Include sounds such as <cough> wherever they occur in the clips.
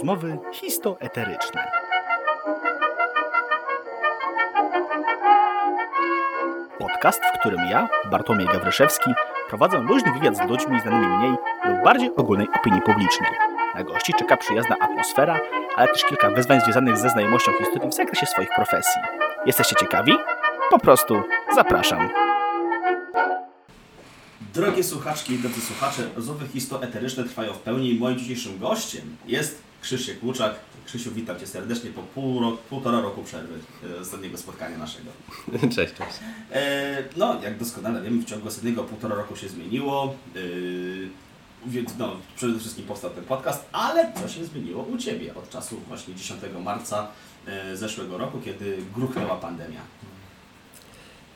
Rozmowy histoeteryczne. Podcast, w którym ja, Bartłomiej Gawryszewski, prowadzę luźny wywiad z ludźmi znanymi mniej lub bardziej ogólnej opinii publicznej. Na gości czeka przyjazna atmosfera, ale też kilka wyzwań związanych ze znajomością historii w zakresie swoich profesji. Jesteście ciekawi? Po prostu zapraszam. Drogie słuchaczki i drodzy słuchacze, rozmowy histoeteryczne trwają w pełni i moim dzisiejszym gościem jest Krzysiek Łuczak. Krzysiu, witam Cię serdecznie po pół rok, półtora roku przerwy e, ostatniego spotkania naszego. <laughs> Cześć, cześć. E, no, jak doskonale wiemy, w ciągu ostatniego półtora roku się zmieniło. E, więc no, przede wszystkim powstał ten podcast, ale co się zmieniło u Ciebie od czasu właśnie 10 marca e, zeszłego roku, kiedy gruchnęła pandemia?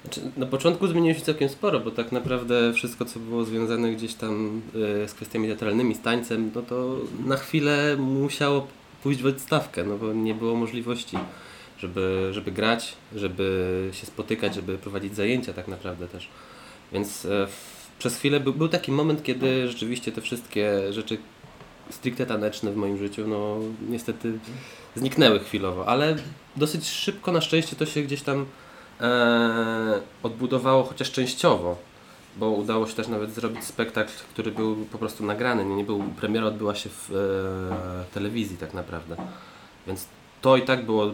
Znaczy, na początku zmieniło się całkiem sporo, bo tak naprawdę wszystko, co było związane gdzieś tam y, z kwestiami teatralnymi, z tańcem, no to na chwilę musiało pójść w odstawkę, no bo nie było możliwości, żeby, żeby grać, żeby się spotykać, żeby prowadzić zajęcia tak naprawdę też. Więc w, przez chwilę był, był taki moment, kiedy rzeczywiście te wszystkie rzeczy stricte taneczne w moim życiu, no niestety zniknęły chwilowo, ale dosyć szybko na szczęście to się gdzieś tam odbudowało, chociaż częściowo, bo udało się też nawet zrobić spektakl, który był po prostu nagrany, nie, nie był, premiera odbyła się w e, telewizji tak naprawdę, więc to i tak było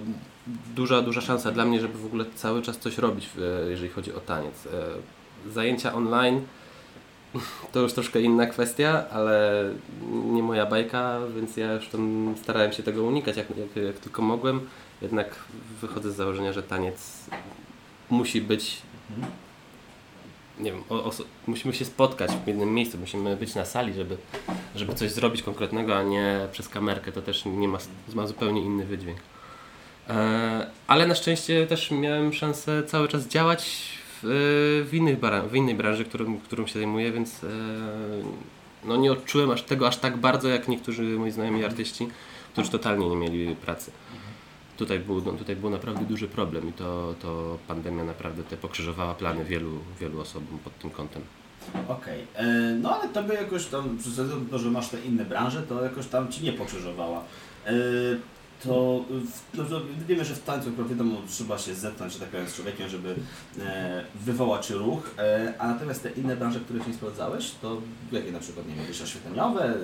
duża, duża szansa dla mnie, żeby w ogóle cały czas coś robić, e, jeżeli chodzi o taniec. E, zajęcia online <laughs> to już troszkę inna kwestia, ale nie moja bajka, więc ja już tam starałem się tego unikać jak, jak, jak tylko mogłem. Jednak wychodzę z założenia, że taniec musi być. Nie wiem, musimy się spotkać w jednym miejscu, musimy być na sali, żeby, żeby coś zrobić konkretnego, a nie przez kamerkę. To też nie ma, ma zupełnie inny wydźwięk. E, ale na szczęście też miałem szansę cały czas działać w, w, innych w innej branży, którą, którą się zajmuję, więc e, no nie odczułem aż tego aż tak bardzo, jak niektórzy moi znajomi artyści, którzy totalnie nie mieli pracy. Tutaj był, no, tutaj był naprawdę duży problem i to, to pandemia naprawdę te pokrzyżowała plany wielu, wielu osobom pod tym kątem. Okej, e, no ale tobie jakoś tam, przez to, że masz te inne branże, to jakoś tam ci nie pokrzyżowała. To no, to wiemy, że w tańcu akurat wiadomo, trzeba się zetknąć, że tak powiem, z człowiekiem, żeby e, wywołać ruch, e, a natomiast te inne branże, które się sprawdzałeś, to jakie na przykład, nie wiem, jakieś oświetleniowe? e,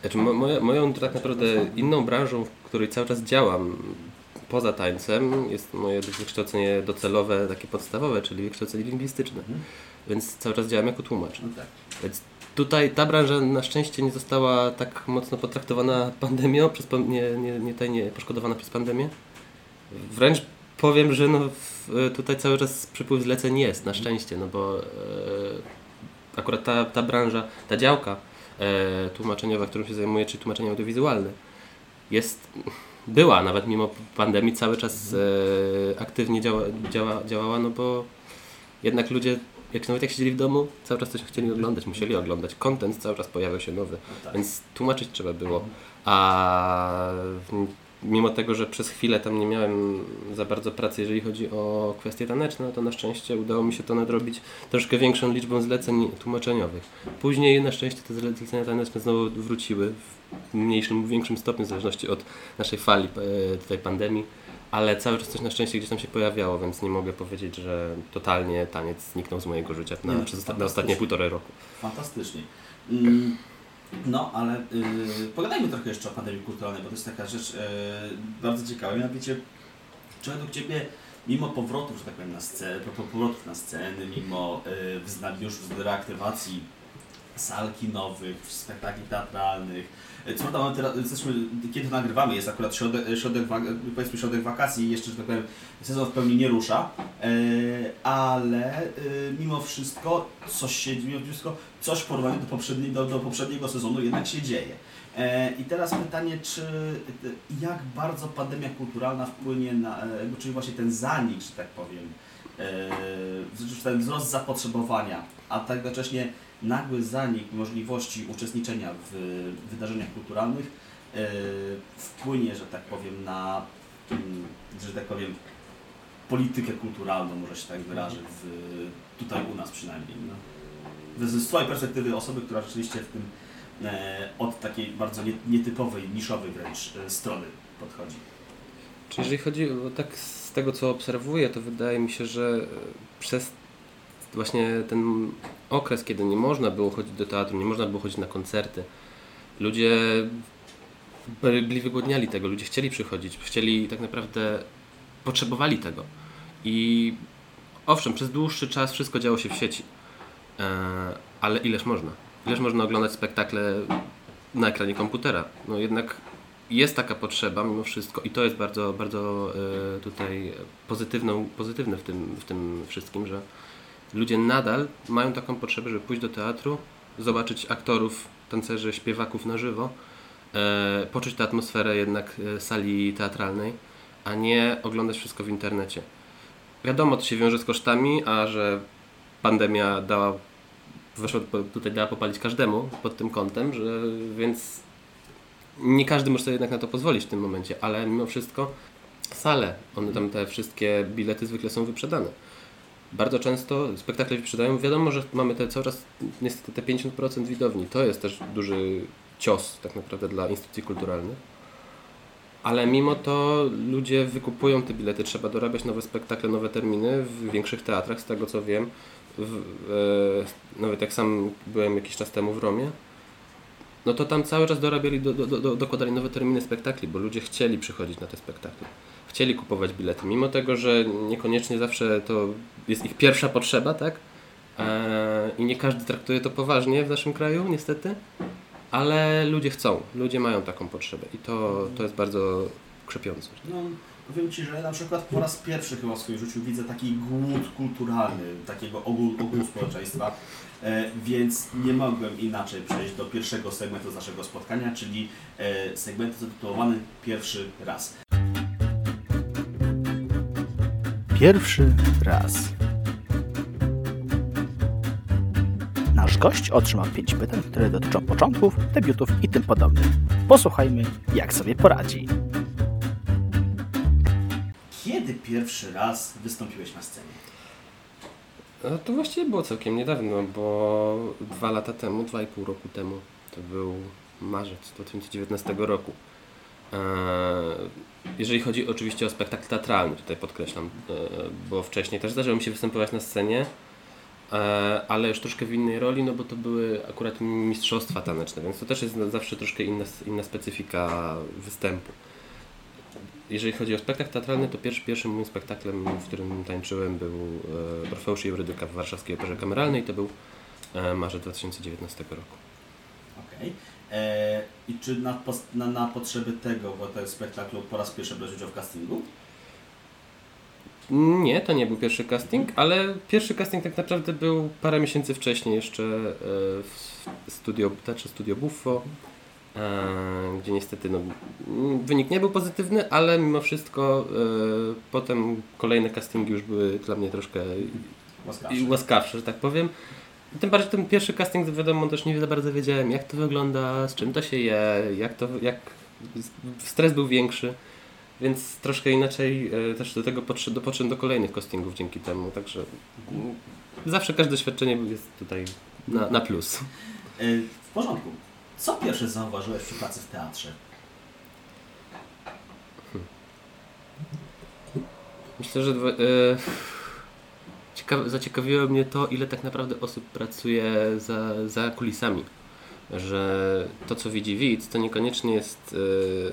Znaczy, mo, moja, moją tak naprawdę inną branżą, w której cały czas działam poza tańcem, jest moje wykształcenie docelowe, takie podstawowe, czyli wykształcenie lingwistyczne. Więc cały czas działam jako tłumacz. No tak. Więc tutaj ta branża na szczęście nie została tak mocno potraktowana pandemią, przez, nie, nie, nie, ta- nie poszkodowana przez pandemię. Wręcz powiem, że no, tutaj cały czas przypływ zleceń jest, na szczęście, no bo e, akurat ta, ta branża, ta działka e, tłumaczeniowa, którą się zajmuję, czyli tłumaczenie audiowizualne, jest, była nawet mimo pandemii cały czas e, aktywnie działa, działa, działała, no bo jednak ludzie, jak nawet jak siedzieli w domu, cały czas coś chcieli oglądać, musieli oglądać. Content cały czas pojawiał się nowy, tak. więc tłumaczyć trzeba było. A w- mimo tego, że przez chwilę tam nie miałem za bardzo pracy, jeżeli chodzi o kwestie taneczne, no to na szczęście udało mi się to nadrobić troszkę większą liczbą zleceń tłumaczeniowych. Później na szczęście te zle- zlecenia taneczne znowu wróciły w mniejszym lub większym stopniu, w zależności od naszej fali e, tutaj pandemii ale cały czas coś na szczęście gdzieś tam się pojawiało, więc nie mogę powiedzieć, że totalnie taniec zniknął z mojego życia na, Nie, przez na ostatnie półtorej roku. Fantastycznie. Mm, No, ale y, pogadajmy trochę jeszcze o pandemii kulturalnej, bo to jest taka rzecz y, bardzo ciekawa. Mianowicie, czy według Ciebie, mimo powrotów, że tak powiem, na scenę, powrotów na sceny, mimo y, reaktywacji sal kinowych, spektakli teatralnych, co prawda teraz, jesteśmy, kiedy nagrywamy, jest akurat środek, środek, wa- powiedzmy środek wakacji jeszcze, że tak powiem, sezon w pełni nie rusza, e, ale e, mimo wszystko coś się, mimo wszystko coś w porównaniu do poprzedniego, do, do poprzedniego sezonu jednak się dzieje. E, I teraz pytanie, czy e, jak bardzo pandemia kulturalna wpłynie na, e, czyli właśnie ten zanik, że tak powiem, e, ten wzrost zapotrzebowania, a tak jednocześnie nagły zanik możliwości uczestniczenia w wydarzeniach kulturalnych e, wpłynie, że tak powiem, na, mm, że tak powiem, politykę kulturalną, może się tak wyrażę, w, tutaj u nas przynajmniej. No. Z Twojej perspektywy osoby, która rzeczywiście w tym e, od takiej bardzo nie, nietypowej, niszowej wręcz e, strony podchodzi. Czy jeżeli chodzi o tak z tego co obserwuję, to wydaje mi się, że przez właśnie ten okres, kiedy nie można było chodzić do teatru, nie można było chodzić na koncerty, ludzie byli wygłodniali tego, ludzie chcieli przychodzić, chcieli tak naprawdę, potrzebowali tego. I owszem, przez dłuższy czas wszystko działo się w sieci, e, ale ileż można? Ileż można oglądać spektakle na ekranie komputera? No jednak jest taka potrzeba mimo wszystko i to jest bardzo, bardzo e, tutaj pozytywną, pozytywne w tym, w tym wszystkim, że ludzie nadal mają taką potrzebę, żeby pójść do teatru, zobaczyć aktorów, tancerzy, śpiewaków na żywo, e, poczuć tę atmosferę jednak e, sali teatralnej, a nie oglądać wszystko w internecie. Wiadomo, to się wiąże z kosztami, a że pandemia dała, weszła tutaj dała popalić każdemu pod tym kątem, że więc nie każdy może sobie jednak na to pozwolić w tym momencie, ale mimo wszystko sale, one tam te wszystkie bilety zwykle są wyprzedane. Bardzo często spektakle wyprzedają. Wiadomo, że mamy te coraz niestety te 50% widowni. To jest też duży cios tak naprawdę dla instytucji kulturalnych. Ale mimo to ludzie wykupują te bilety, trzeba dorabiać nowe spektakle, nowe terminy w większych teatrach, z tego co wiem. W, e, nawet jak sam byłem jakiś czas temu w Romie, no to tam cały czas dorabiali, do, do, do, dokładali nowe terminy spektakli, bo ludzie chcieli przychodzić na te spektakle. Chcieli kupować bilety, mimo tego, że niekoniecznie zawsze to jest ich pierwsza potrzeba, tak? E, I nie każdy traktuje to poważnie w naszym kraju, niestety, ale ludzie chcą, ludzie mają taką potrzebę i to, to jest bardzo krzepiące. No, powiem Ci, że na przykład po raz pierwszy chyba w swoim życiu widzę taki głód kulturalny, takiego ogółu, ogółu społeczeństwa, e, więc nie mogłem inaczej przejść do pierwszego segmentu z naszego spotkania, czyli e, segmentu zatytułowany Pierwszy raz. Pierwszy raz. Nasz gość otrzymał pięć pytań, które dotyczą początków, debiutów i tym podobnych. Posłuchajmy, jak sobie poradzi. Kiedy pierwszy raz wystąpiłeś na scenie? No to właściwie było całkiem niedawno, bo dwa lata temu, dwa i pół roku temu, to był marzec 2019 roku. Eee, jeżeli chodzi oczywiście o spektakl teatralny, tutaj podkreślam, eee, bo wcześniej też zdarzyło mi się występować na scenie, eee, ale już troszkę w innej roli, no bo to były akurat mistrzostwa taneczne, więc to też jest zawsze troszkę inna, inna specyfika występu. Jeżeli chodzi o spektakl teatralny, to pierwszy, pierwszym moim spektaklem, w którym tańczyłem był e, Orfeusz i Eurydyka w Warszawskiej Operze Kameralnej. To był e, marzec 2019 roku. Okej. Okay. I czy na, na, na potrzeby tego, bo to jest spektaklu po raz pierwszy brałeś udział w castingu? Nie, to nie był pierwszy casting, ale pierwszy casting tak naprawdę był parę miesięcy wcześniej jeszcze e, w studio, Teatrze Studio Buffo E, gdzie niestety no, wynik nie był pozytywny, ale mimo wszystko e, potem kolejne castingi już były dla mnie troszkę łaskawsze, łaskawsze że tak powiem. Tym bardziej ten pierwszy casting, wiadomo, też nie za bardzo wiedziałem, jak to wygląda, z czym to się je, jak to, jak stres był większy, więc troszkę inaczej e, też do tego podszedł, podszedłem do kolejnych castingów dzięki temu, także zawsze każde doświadczenie jest tutaj na, na plus. W porządku. Co pierwsze zauważyłeś przy pracy w teatrze? Myślę, że e, zaciekawiło mnie to, ile tak naprawdę osób pracuje za, za kulisami. Że to, co widzi widz, to niekoniecznie jest e,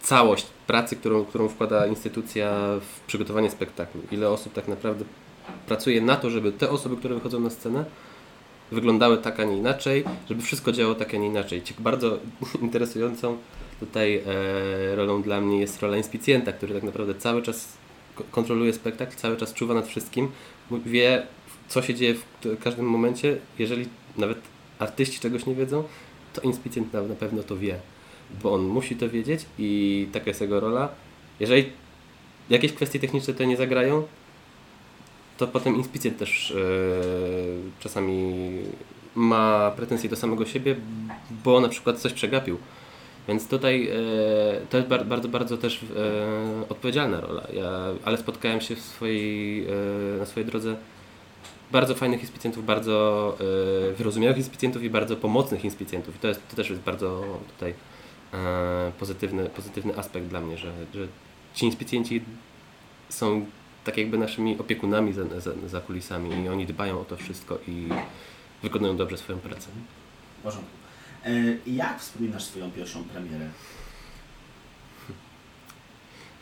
całość pracy, którą, którą wkłada instytucja w przygotowanie spektaklu. Ile osób tak naprawdę pracuje na to, żeby te osoby, które wychodzą na scenę, wyglądały tak, a nie inaczej, żeby wszystko działało tak, a nie inaczej. Bardzo <laughs> interesującą tutaj e, rolą dla mnie jest rola inspicjenta, który tak naprawdę cały czas kontroluje spektakl, cały czas czuwa nad wszystkim, wie co się dzieje w każdym momencie. Jeżeli nawet artyści czegoś nie wiedzą, to inspicjent na, pewno to wie, bo on musi to wiedzieć i taka jest jego rola. Jeżeli jakieś kwestie techniczne to nie zagrają, to potem inspicjent też yy, czasami ma pretensje do samego siebie, bo na przykład coś przegapił. Więc tutaj yy, to jest bar bardzo, bardzo też yy, odpowiedzialna rola. Ja, ale spotkałem się w swojej, na swojej drodze bardzo fajnych inspicjentów, bardzo e, wyrozumiałych inspicjentów i bardzo pomocnych inspicjentów. I to, jest, to też jest bardzo tutaj e, pozytywny, pozytywny aspekt dla mnie, że, że ci inspicjenci są tak jakby naszymi opiekunami za, za, za kulisami i oni dbają o to wszystko i wykonują dobrze swoją pracę. Porządku. E, jak wspominasz swoją pierwszą premierę?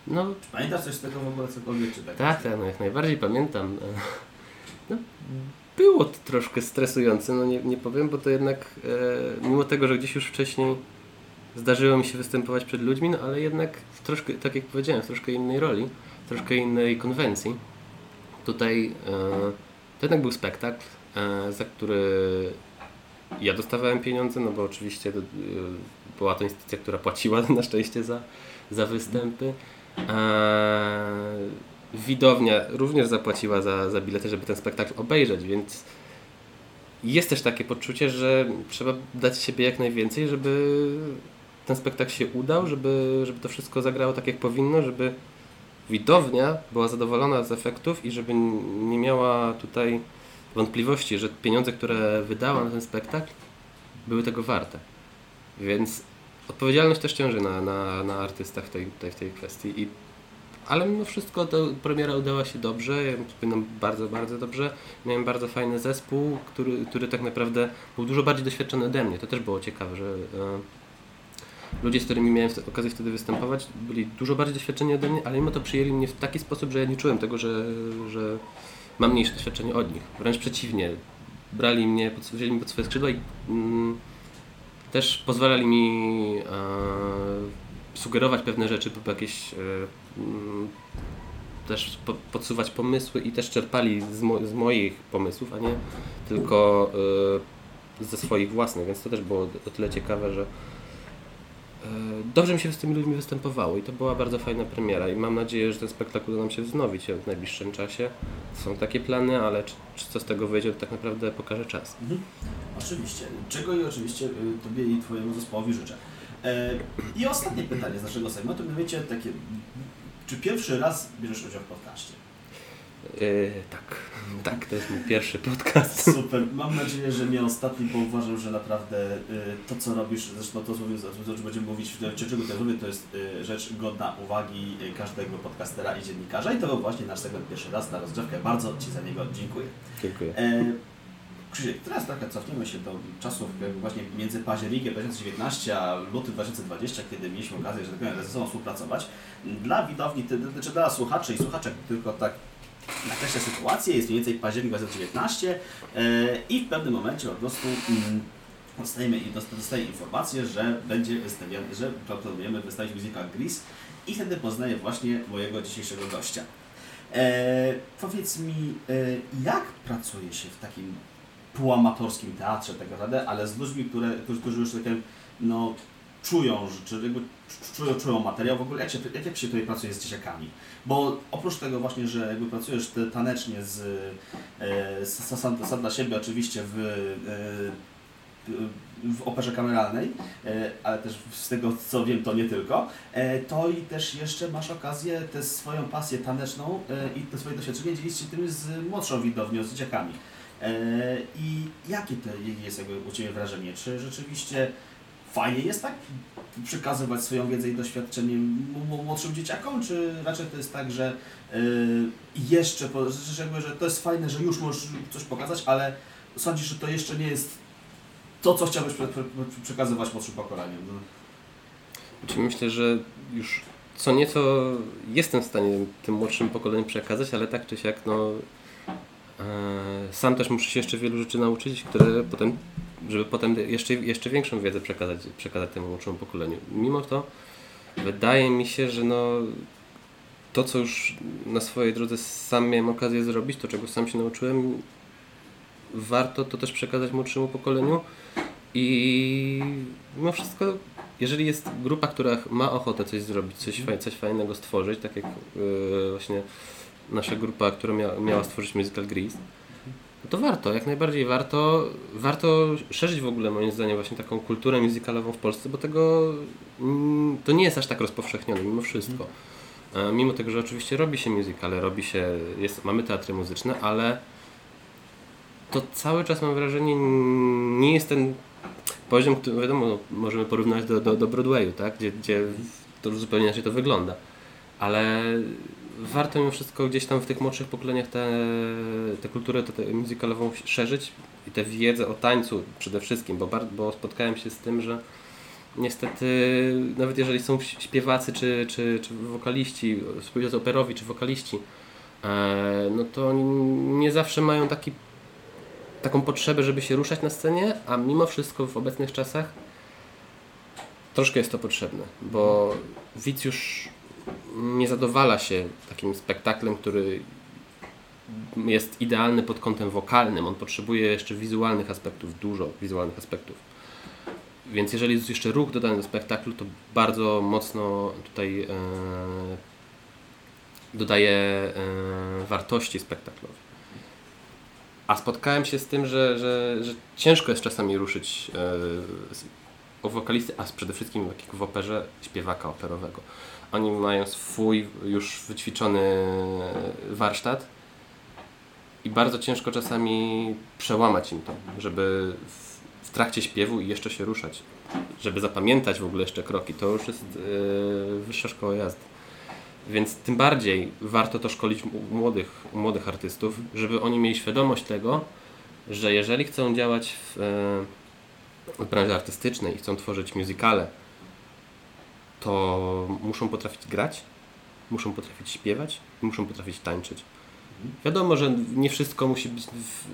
No, Czy pamiętasz coś z tego w ogóle cokolwiek? Czy tak? Tak, tak, no jak najbardziej pamiętam. No, było to troszkę stresujące, no nie, nie powiem, bo to jednak e, mimo tego, że gdzieś już wcześniej zdarzyło mi się występować przed ludźmi, no ale jednak w troszkę, tak jak powiedziałem, w troszkę innej roli, troszkę innej konwencji. Tutaj e, to jednak był spektakl, e, za który ja dostawałem pieniądze, no bo oczywiście e, była to instytucja, która płaciła <laughs> na szczęście za, za występy. Widownia również zapłaciła za, za bilety, żeby ten spektakl obejrzeć, więc jest też takie poczucie, że trzeba dać siebie jak najwięcej, żeby ten spektakl się udał, żeby, żeby to wszystko zagrało tak jak powinno, żeby widownia była zadowolona z efektów i żeby nie miała tutaj wątpliwości, że pieniądze, które wydała na ten spektakl były tego warte. Więc odpowiedzialność też ciąży na, na, na artystach w tej, tej, w tej kwestii. I, ale mimo wszystko to premiera udała się dobrze, ja bardzo, bardzo dobrze. Miałem bardzo fajny zespół, który, który tak naprawdę był dużo bardziej doświadczony ode mnie. To też było ciekawe, że e, ludzie, z którymi miałem okazję wtedy występować, byli dużo bardziej doświadczeni ode mnie, ale mimo to przyjęli mnie w taki sposób, że ja nie czułem tego, że, że mam mniejsze doświadczenie od nich. Wręcz przeciwnie. Brali mnie, wzięli mnie pod swoje skrzydła i mm, też pozwalali mi e, sugerować pewne rzeczy, jakieś e, mm, też po, podsuwać pomysły i też czerpali z, mo, z moich pomysłów, a nie tylko e, ze swoich własnych, więc to też było o tyle ciekawe, że dobrze mi się z tymi ludźmi występowało i to była bardzo fajna premiera i mam nadzieję, że ten spektakl uda nam się wznowić w najbliższym czasie. Są takie plany, ale czy, czy co z tego wyjdzie, to tak naprawdę pokaże czas. Mhm. Oczywiście. Czego i oczywiście y, Tobie i Twojemu zespołowi życzę. E, I ostatnie pytanie z naszego segmentu, mianowicie takie, czy pierwszy raz bierzesz udział w podcaście? Yy, tak, tak, to jest mój pierwszy podcast. Super, mam nadzieję, że nie ostatni, bo uważam, że naprawdę y, to co robisz, zresztą to co będziemy mówić, czy czego to robię, to jest y, rzecz godna uwagi y, każdego podcastera i dziennikarza i to był właśnie nasz segment pierwszy raz na rozgrzewkę. Bardzo Ci za niego dziękuję. Dziękuję. E, Krzysiek, teraz trochę cofniemy się do czasów jakby właśnie między październikiem 2019 a lutym 2020, kiedy mieliśmy okazję, że tak powiem, ze sobą współpracować. Dla widowni, czy dla słuchaczy i słuchaczek tylko tak nakreślę sytuację, jest mniej więcej październik 2019 e, i w pewnym momencie po prostu mm, dostajemy, dostaję informację, że będzie wystawiany, że planujemy wystawić musical Grease i wtedy poznaję właśnie mojego dzisiejszego gościa. E, powiedz mi, e, jak pracuje się w takim półamatorskim teatrze tak naprawdę, ale z ludźmi, które, którzy, już takie, no, czują, czy jakby czują, czują materiał, w ogóle jak się, jak się tutaj pracuje z dzieciakami? Bo oprócz tego właśnie, że jakby pracujesz tanecznie e, z, z, sam, sam dla siebie oczywiście w, e, w operze kameralnej, e, ale też z tego co wiem to nie tylko, to i też jeszcze masz okazję tę swoją pasję taneczną i te swoje doświadczenie dzielić się tym z młodszą widownią, z dzieciakami. I jakie to jest jakby u Ciebie wrażenie? Czy rzeczywiście fajnie jest tak przekazywać swoją wiedzę i doświadczenie młodszym dzieciakom, czy raczej to jest tak, że y, jeszcze, że, że to jest fajne, że już możesz coś pokazać, ale sądzisz, że to jeszcze nie jest to, co chciałbyś przekazywać młodszym pokoleniom? No. Znaczy myślę, że już co nieco jestem w stanie tym młodszym pokoleniom przekazać, ale tak czy siak, no sam też muszę się jeszcze wielu rzeczy nauczyć, które potem, żeby potem jeszcze, jeszcze większą wiedzę przekazać, przekazać temu młodszemu pokoleniu. Mimo to wydaje mi się, że no to, co już na swojej drodze sam miałem okazję zrobić, to czego sam się nauczyłem, warto to też przekazać młodszemu pokoleniu i mimo wszystko jeżeli jest grupa, która ma ochotę coś zrobić, coś, faj, coś fajnego stworzyć, tak jak yy, właśnie nasza grupa, która mia, miała stworzyć musical Grease, no to warto, jak najbardziej warto, warto szerzyć w ogóle moim zdaniem właśnie taką kulturę musicalową w Polsce, bo tego mm, to nie jest aż tak rozpowszechnione mimo wszystko. E, Mimo tego, że oczywiście robi się musicale, robi się, jest, mamy teatry muzyczne, ale to cały czas mam wrażenie nie jest ten poziom, który wiadomo, no, możemy porównać do, do, do Broadwayu, tak? gdzie, gdzie to zupełnie inaczej to wygląda. Ale warto mimo wszystko gdzieś tam w tych młodszych pokoleniach tę te, kulturę te, te musicalową szerzyć i tę wiedzę o tańcu przede wszystkim, bo, bo spotkałem się z tym, że niestety nawet jeżeli są śpiewacy czy, czy, czy wokaliści, śpiewacy operowi czy wokaliści, e, no to nie zawsze mają taki, taką potrzebę, żeby się ruszać na scenie, a mimo wszystko w obecnych czasach troszkę jest to potrzebne, bo widz już nie zadowala się takim spektaklem, który jest idealny pod kątem wokalnym. On potrzebuje jeszcze wizualnych aspektów, dużo wizualnych aspektów. Więc jeżeli jest jeszcze ruch dodany do spektaklu, to bardzo mocno tutaj e, dodaje e, wartości spektaklowi. A spotkałem się z tym, że, że, że ciężko jest czasami ruszyć e, o wokalisty, a przede wszystkim w operze śpiewaka operowego. Oni mają swój już wyćwiczony warsztat i bardzo ciężko czasami przełamać im to, żeby w, trakcie śpiewu i jeszcze się ruszać, żeby zapamiętać w ogóle jeszcze kroki. To już jest yy, wyższa szkoła jazdy. Więc tym bardziej warto to szkolić u młodych, u młodych artystów, żeby oni mieli świadomość tego, że jeżeli chcą działać w, w branży artystycznej i chcą tworzyć muzykale, to muszą potrafić grać, muszą potrafić śpiewać i muszą potrafić tańczyć. Wiadomo, że nie wszystko musi być,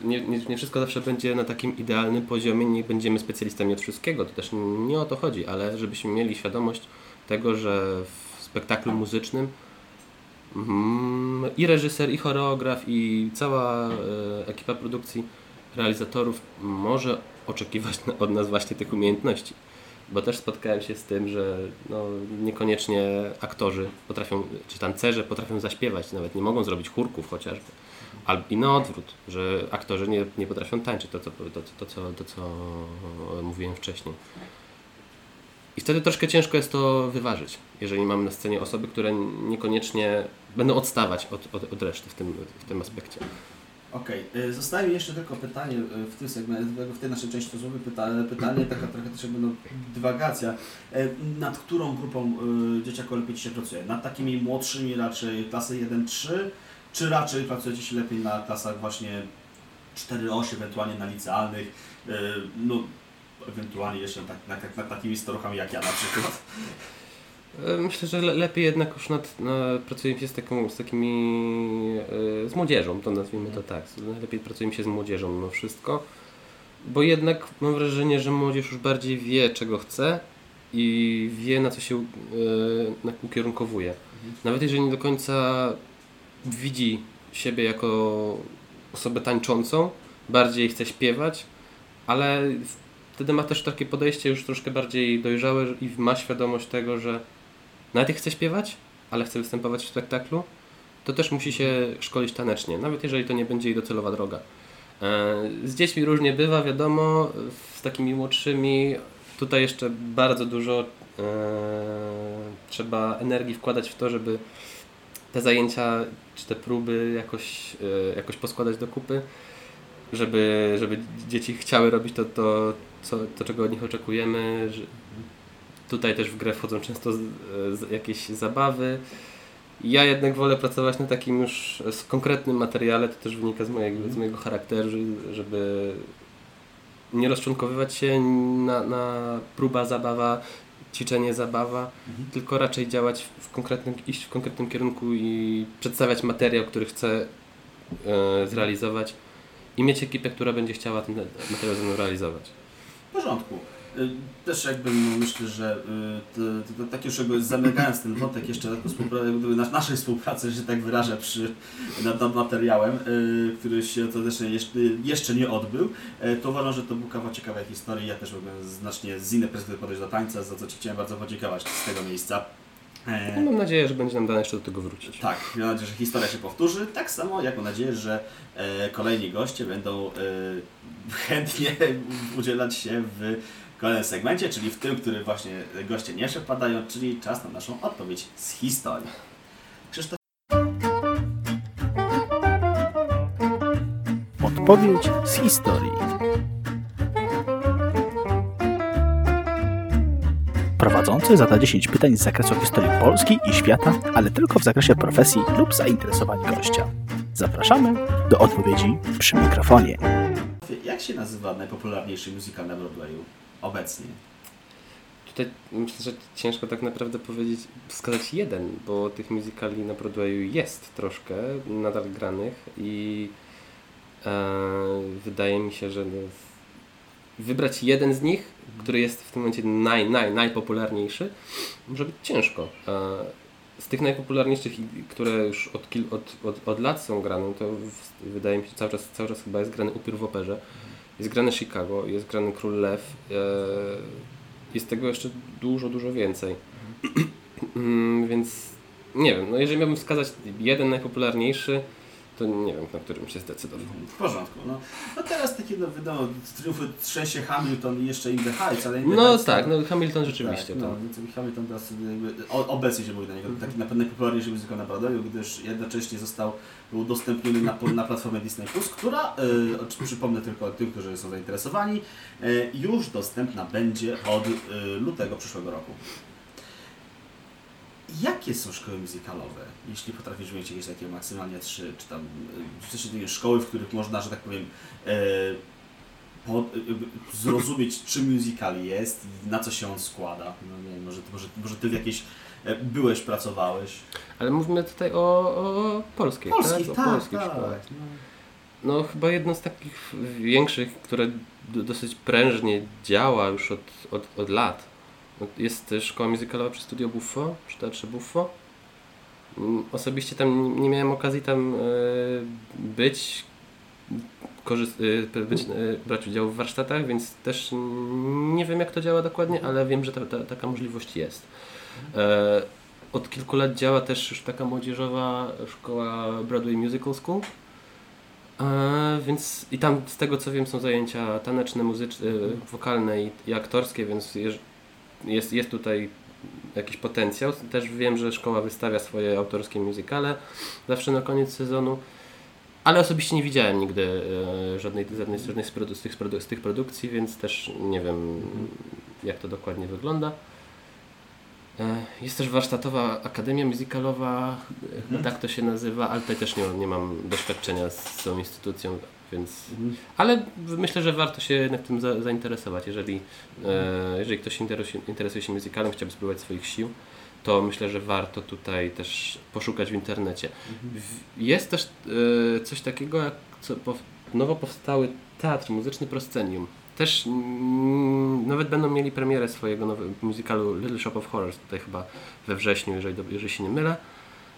nie, nie, nie, wszystko zawsze będzie na takim idealnym poziomie, nie będziemy specjalistami od wszystkiego, to też nie o to chodzi, ale żebyśmy mieli świadomość tego, że w spektaklu muzycznym mm, i reżyser, i choreograf, i cała e, ekipa produkcji, realizatorów może oczekiwać <laughs> od nas właśnie tych umiejętności bo też spotkałem się z tym, że no, niekoniecznie aktorzy potrafią, czy tancerze potrafią zaśpiewać, nawet nie mogą zrobić chórków chociażby. Albo i na odwrót, że aktorzy nie, nie potrafią tańczyć, to, to, to, to, co, to co mówiłem wcześniej. I wtedy troszkę ciężko jest to wyważyć, jeżeli mamy na scenie osoby, które niekoniecznie będą odstawać od, od, od reszty w tym, w tym aspekcie. Okej, okay. zostaje jeszcze tylko pytanie w tym segmencie, w tej naszej części rozmowy, pytanie, pytanie taka trochę też jakby no, dywagacja. E, nad którą grupą y, dzieciaków lepiej się pracuje? Nad takimi młodszymi raczej klasy 1-3, czy raczej pracujecie się lepiej na klasach właśnie 4-8, ewentualnie na licealnych, y, no ewentualnie jeszcze tak, na, na, na takimi staruchami jak ja na przykład? E, myślę, że lepiej jednak już nad, na, pracujemy się z, taką, z takimi, e, z młodzieżą, to nazwijmy to tak. Lepiej pracujemy się z młodzieżą mimo wszystko, bo jednak mam wrażenie, że młodzież już bardziej wie, czego chce i wie, na co się e, na, ukierunkowuje. Mhm. Nawet jeżeli nie do końca widzi siebie jako osobę tańczącą, bardziej chce śpiewać, ale wtedy ma też takie podejście już troszkę bardziej dojrzałe i ma świadomość tego, że nawet jak chce śpiewać, ale chce występować w spektaklu, to też musi się szkolić tanecznie, nawet jeżeli to nie będzie jej docelowa droga. E, z dziećmi różnie bywa, wiadomo, z takimi młodszymi tutaj jeszcze bardzo dużo e, trzeba energii wkładać w to, żeby te zajęcia czy te próby jakoś, e, jakoś poskładać do kupy, żeby, żeby dzieci chciały robić to, to, co, to czego od nich oczekujemy, Tutaj też w grę wchodzą często z, z jakieś zabawy. Ja jednak wolę pracować na takim już konkretnym materiale, to też wynika z mojego, z mojego charakteru, żeby nie rozczłonkowywać się na, na próba, zabawa, ćwiczenie, zabawa, mhm. tylko raczej działać w konkretnym, iść w konkretnym kierunku i przedstawiać materiał, który chcę e, zrealizować i mieć ekipę, która będzie chciała ten materiał ze mną realizować. W porządku. Y, też jakby no, myślę, że y, to, to, to, tak już jakby zamykając ten wątek jeszcze na naszej współpracy, że tak wyrażę, przy, nad, nad materiałem, y, który się to też jeszcze, jeszcze nie odbył, to uważam, że to był kawał ciekawej historii. Ja też mogłem znacznie z innej perspektywy podejść do tańca, za co Ci chciałem bardzo podziękować z tego miejsca. No, mam nadzieję, że będzie nam dane jeszcze do tego wrócić. Tak, mam nadzieję, że historia się powtórzy. Tak samo jak mam nadzieję, że e, kolejni goście będą e, chętnie <laughs> udzielać się w kolejnym segmencie, czyli w tym, który właśnie goście nie przepadają, czyli czas na naszą odpowiedź z historii. Krzysztof Odpowiedź z historii. Prowadzący zada 10 pytań z zakresu historii Polski i świata, ale tylko w zakresie profesji lub zainteresowań gościa. Zapraszamy do odpowiedzi przy mikrofonie. Jak się nazywa najpopularniejszy musical na Broadwayu obecnie? Tutaj myślę, że ciężko tak naprawdę powiedzieć, wskazać jeden, bo tych musicali na Broadwayu jest troszkę nadal granych i e, wydaje mi się, że no, wybrać jeden z nich, który jest w tym momencie naj, naj, najpopularniejszy, może być ciężko. E, z tych najpopularniejszych, które już od, kil, od, od, od lat są grane, to wydaje mi się cały czas, cały czas chyba jest grany Upiór w operze. Jest grane Chicago, jest grany Król Lew. E, jest tego jeszcze dużo, dużo więcej. <clears throat> Mm, więc nie wiem, no jeżeli miałbym wskazać jeden najpopularniejszy, to nie wiem, na którym się zdecydował. W porządku. No, no teraz takie no, wiadomo, triumfy trzęsie Hamilton i jeszcze In the Heights, ale In the No Heights, tak, no Hamilton rzeczywiście. Tak, to. no, Hamilton teraz jakby, obecnie się mówi na niego, taki na pewno najpopularniejszy muzyka na Broadwayu, gdyż jednocześnie został udostępniony na, na platformę Disney+, która, y, przypomnę tylko tym, którzy są zainteresowani, y, już dostępna będzie od y, lutego przyszłego roku. Jakie są szkoły muzykalowe? Jeśli potrafisz mieć jakieś takie maksymalnie trzy, czy tam y, czy takie szkoły, w których można, że tak powiem, e, po, y, y, zrozumieć, czym musical jest i na co się on składa. No nie może, może, może ty w jakiejś e, byłeś, pracowałeś. Ale mówimy tutaj o, o polskiej, Polskich, tak? tak, O tak. polskich szkołach. No. No chyba jedno z takich większych, które dosyć prężnie działa już od, od, od lat. Jest też szkoła muzykalowa przy Studio Buffo, przy Teatrze Buffo. Mm, Osobiście tam nie miałem okazji tam e, być, e, być e, brać udział w warsztatach, więc też nie wiem jak to działa dokładnie, ale wiem, że ta, ta, taka możliwość jest. Od kilku lat działa też już taka młodzieżowa szkoła Broadway Musical School. Więc i tam z tego co wiem są zajęcia taneczne, muzyczne, wokalne i, i aktorskie, więc jeż- jest, jest tutaj jakiś potencjał. Też wiem, że szkoła wystawia swoje autorskie muzykale zawsze na koniec sezonu. Ale osobiście nie widziałem nigdy e, żadnej, żadnej, żadnej z, produ- z, tych, produ- z tych produkcji, więc też nie wiem jak to dokładnie wygląda. E, Jest też warsztatowa akademia muzykalowa, e, chyba tak to się nazywa, ale tutaj też nie, nie mam doświadczenia z tą instytucją, więc. Ale w- myślę, że warto się jednak tym za, zainteresować. Jeżeli, e, jeżeli ktoś interesuje, interesuje się muzykalem, chciałby spróbować swoich sił, to myślę, że warto tutaj też poszukać w internecie. W- Jest też e, coś takiego jak co, pow, nowo powstały teatr muzyczny Proscenium. Też mm, nawet będą mieli premierę swojego nowego musicalu Little Shop of Horrors tutaj chyba we wrześniu, jeżeli, jeżeli się nie mylę.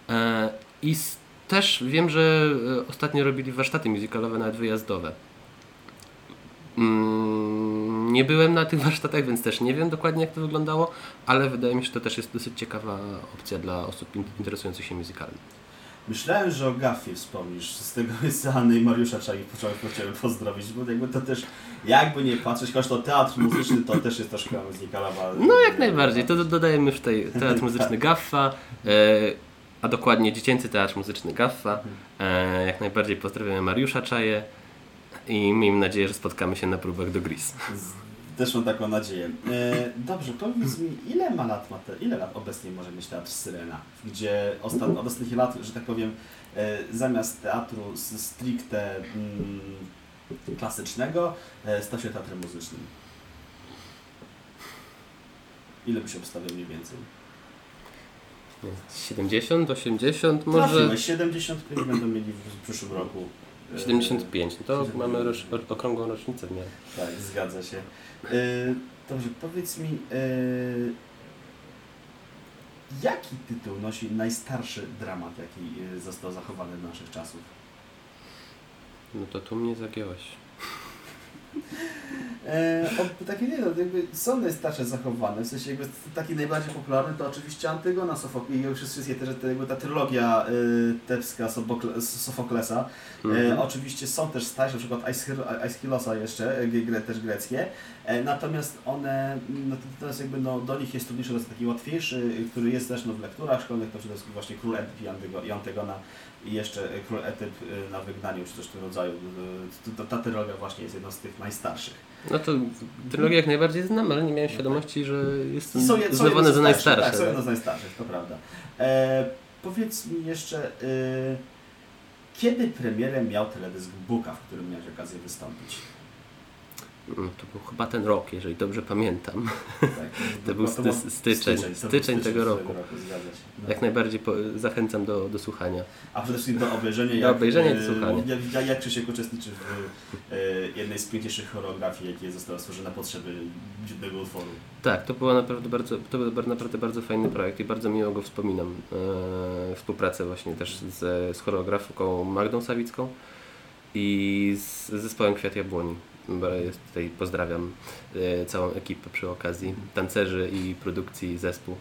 E, I też wiem, że e, ostatnio robili warsztaty musicalowe, nawet wyjazdowe. Mm, Nie byłem na tych <laughs> warsztatach, więc też nie wiem dokładnie jak to wyglądało, ale wydaje mi się, że to też jest dosyć ciekawa opcja dla osób in- interesujących się musicalem. Myślałem, że o Gaffie wspomnisz. Z tego <laughs> miejsca Anny i Mariusza początek chciałem pozdrowić, bo jakby to też, jakby nie patrzeć, chociaż to teatr muzyczny, to też jest to szkoła muzykalowa. No jak najbardziej, to do- dodajemy już tutaj Teatr Muzyczny Gaffa, e, a dokładnie Dziecięcy Teatr Muzyczny Gaffa. E, jak najbardziej pozdrawiamy Mariusza Czaję i miejmy nadzieję, że spotkamy się na próbach do Gris. Też mam taką nadzieję. E, dobrze, powiedz mi, ile ma lat, ma te, ile lat obecnie może mieć teatr Syrena? Gdzie ostat, ostatnich lat, że tak powiem, e, zamiast teatru stricte mm, klasycznego, e, stał się teatrem muzycznym. Ile by się obstawiał mniej więcej? 70, 80, może Trafiłeś, 75 będą mieli w, przyszłym roku. E, 75. No to 75. mamy rosz, okrągłą rocznicę w miarę. Tak, zgadza się. E, dobrze, powiedz mi, e, jaki tytuł nosi najstarszy dramat, jaki e, został zachowany do naszych czasów? No to tu mnie zagiąłeś. E, o, takie nie no, jakby są najstarsze zachowane, w sensie jakby taki najbardziej popularny to oczywiście Antygona Sofok i już wszystkie te, te, jakby ta trylogia y, Sobokle, Sofoklesa. E, Mhm. oczywiście są też starsze, na przykład Aeschyl- Aeschylosa jeszcze, e, gre, też greckie, e, natomiast one, no to teraz jakby no, do nich jest trudniejszy, to jest taki łatwiejszy, który jest też no, w lekturach szkolnych, to przede wszystkim właśnie Król Edyp i Antygona i jeszcze Król Etyp y, na wygnaniu, czy coś w tym rodzaju. Y, Ta, ta trylogia właśnie jest jedną z tych najstarszych. No to trylogię jak najbardziej znam, ale nie miałem świadomości, że jest Są, są uznawane za najstarsze. Tak, są jedne z najstarszych, to prawda. E, powiedz mi jeszcze, y, kiedy premierę miał teledysk Buka, w którym miałeś okazję wystąpić? Mm, To był chyba ten rok, jeżeli dobrze pamiętam. Tak, <laughs> To był to był sty- styczeń, to był styczeń tego roku. się. No. Jak najbardziej po, zachęcam do, do słuchania. A przede wszystkim do obejrzenia, Do jak, obejrzenia i e, słuchania. Jak, jak, jak Krzysiek uczestniczy w e, jednej z piękniejszych choreografii, jakie została stworzona na potrzeby jednego utworu. Tak, to było naprawdę bardzo, to był naprawdę bardzo fajny projekt i bardzo miło go wspominam. E, współpracę właśnie też z, z choreografką Magdą Sawicką i z zespołem Kwiat Jabłoni. Jest Tutaj pozdrawiam e, całą ekipę przy okazji, tancerzy i produkcji zespół.